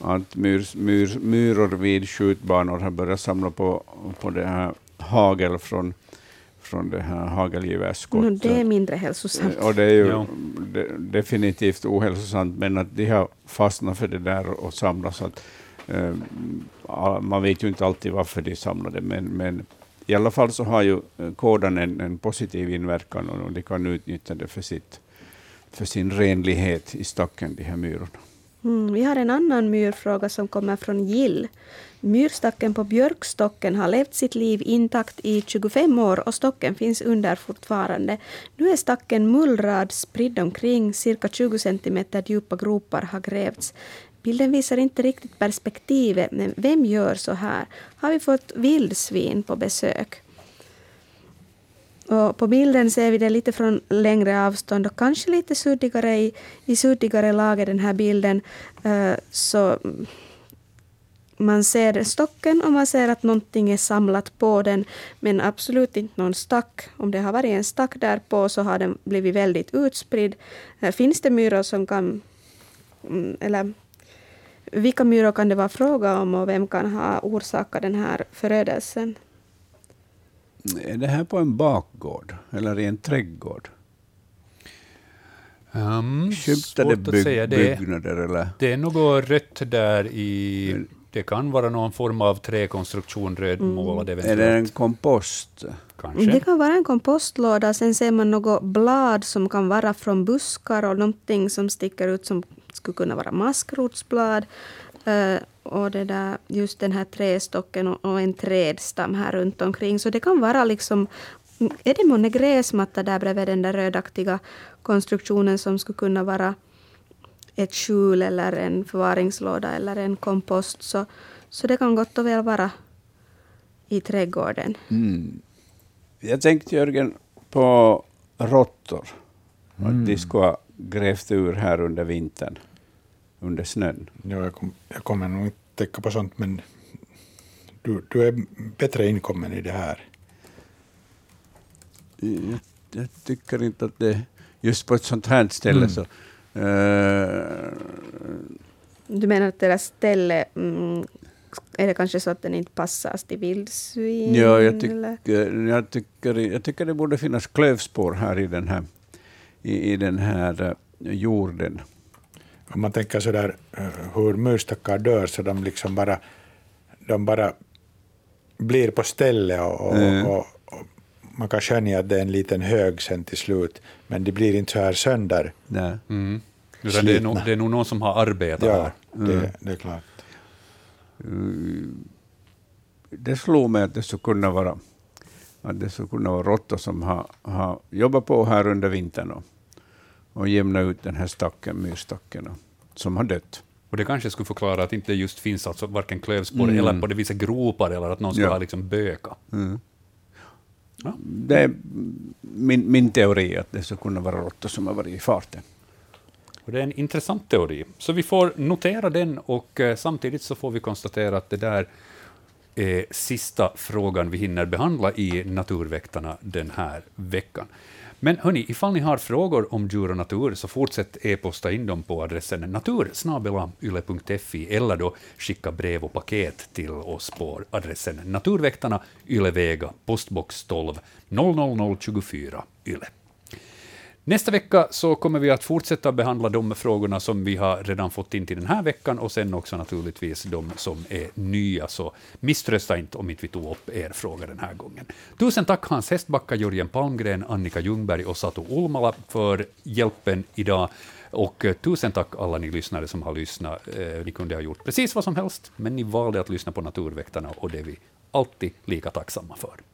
att myr, myr, myror vid skjutbanor har börjat samla på, på det här hagel från, från det här hagelgevärsskott. No, det är mindre hälsosamt. Och det är ju Ja. de, definitivt ohälsosamt, men att de har fastnat för det där och samlas. Att, eh, man vet ju inte alltid varför de samlade, men, men i alla fall så har ju eh, kodan en, en positiv inverkan och de kan utnyttja det för, sitt, för sin renlighet i stacken, de här myrorna. Mm, vi har en annan myrfråga som kommer från Gill. Myrstacken på björkstocken har levt sitt liv intakt i 25 år och stocken finns under fortfarande. Nu är stacken mullrad, spridd omkring, cirka 20 centimeter djupa gropar har grävts. Bilden visar inte riktigt perspektivet, men vem gör så här? Har vi fått vildsvin på besök? Och på bilden ser vi det lite från längre avstånd och kanske lite suddigare i, i suddigare lager den här bilden. Eh, så man ser stocken och man ser att någonting är samlat på den, men absolut inte någon stack. Om det har varit en stack där på så har den blivit väldigt utspridd. Eh, finns det myror som kan, mm, eller vilka myror kan det vara fråga om och vem kan ha orsakat den här förödelsen? Är det här på en bakgård eller i en trädgård? Um, Skymtade att säga. byg, Det, byggnader eller? det är något rött där i... Det kan vara någon form av träkonstruktion, rödmålad Är det eventuellt. en kompost? Kanske. Det kan vara en kompostlåda, sen ser man något blad som kan vara från buskar och någonting som sticker ut som skulle kunna vara maskrotsblad. Eh, och det där, just den här trästocken och, och en trädstam här runt omkring. Så det kan vara liksom... Är det månne gräsmatta där bredvid den där rödaktiga konstruktionen som skulle kunna vara ett skjul eller en förvaringslåda eller en kompost. Så, så det kan gott och väl vara i trädgården. Mm. Jag tänkte Jörgen på råttor. Att de skulle ha grävt ur här under vintern, under snön. Ja, jag, kom, jag kommer nog inte tänka på sånt, men du, du är bättre inkommen i det här. Jag, jag tycker inte att det just på ett sånt här ställe så... eh, Du menar att deras ställe, mm, är det kanske så att den inte passar till vildsvin? ja, jag, tycker, jag, tycker, jag tycker det borde finnas klövspår här i den här, i, i den här eh, jorden. Om man tänker så där eh, hur myrstackar dör så de liksom bara, de bara blir på stället och, och, Mm. och, och man kan skönja att det är en liten hög sen till slut, men de blir inte så här sönder. Nej. Mm. Utan det, är nog, det är nog någon som har arbetat Ja, här. det, det är klart. Det slog mig att det skulle kunna vara, att det skulle kunna vara råttor som har, har jobbat på här under vintern och, och jämnat ut den här stacken, myrstacken, som har dött. Och det kanske skulle förklara att inte just finns alltså varken klövspår Mm. eller på det viset gropar eller att någon skulle Ja. ha liksom böka. Ja. Det är min, min teori att det skulle kunna vara råttor som har varit i farten. Och det är en intressant teori. Så vi får notera den och eh, samtidigt så får vi konstatera att det där är sista frågan vi hinner behandla i Naturväktarna den här veckan. Men hörni, ifall ni har frågor om djur och natur så fortsätt e-posta in dem på adressen natursnabelayle.fi eller då skicka brev och paket till oss på adressen Naturväktarna, Ylevega, postbox 12 00024 Yle. Nästa vecka så kommer vi att fortsätta behandla de frågorna som vi har redan fått in till den här veckan och sen också naturligtvis de som är nya. Så misströsta inte om inte vi tog upp er fråga den här gången. Tusen tack Hans Hestbacka, Jörgen Palmgren, Annika Ljungberg och Satu Ulmala för hjälpen idag. Och eh, tusen tack alla ni lyssnare som har lyssnat. Eh, ni kunde ha gjort precis vad som helst, men ni valde att lyssna på Naturväktarna och det är vi alltid lika tacksamma för.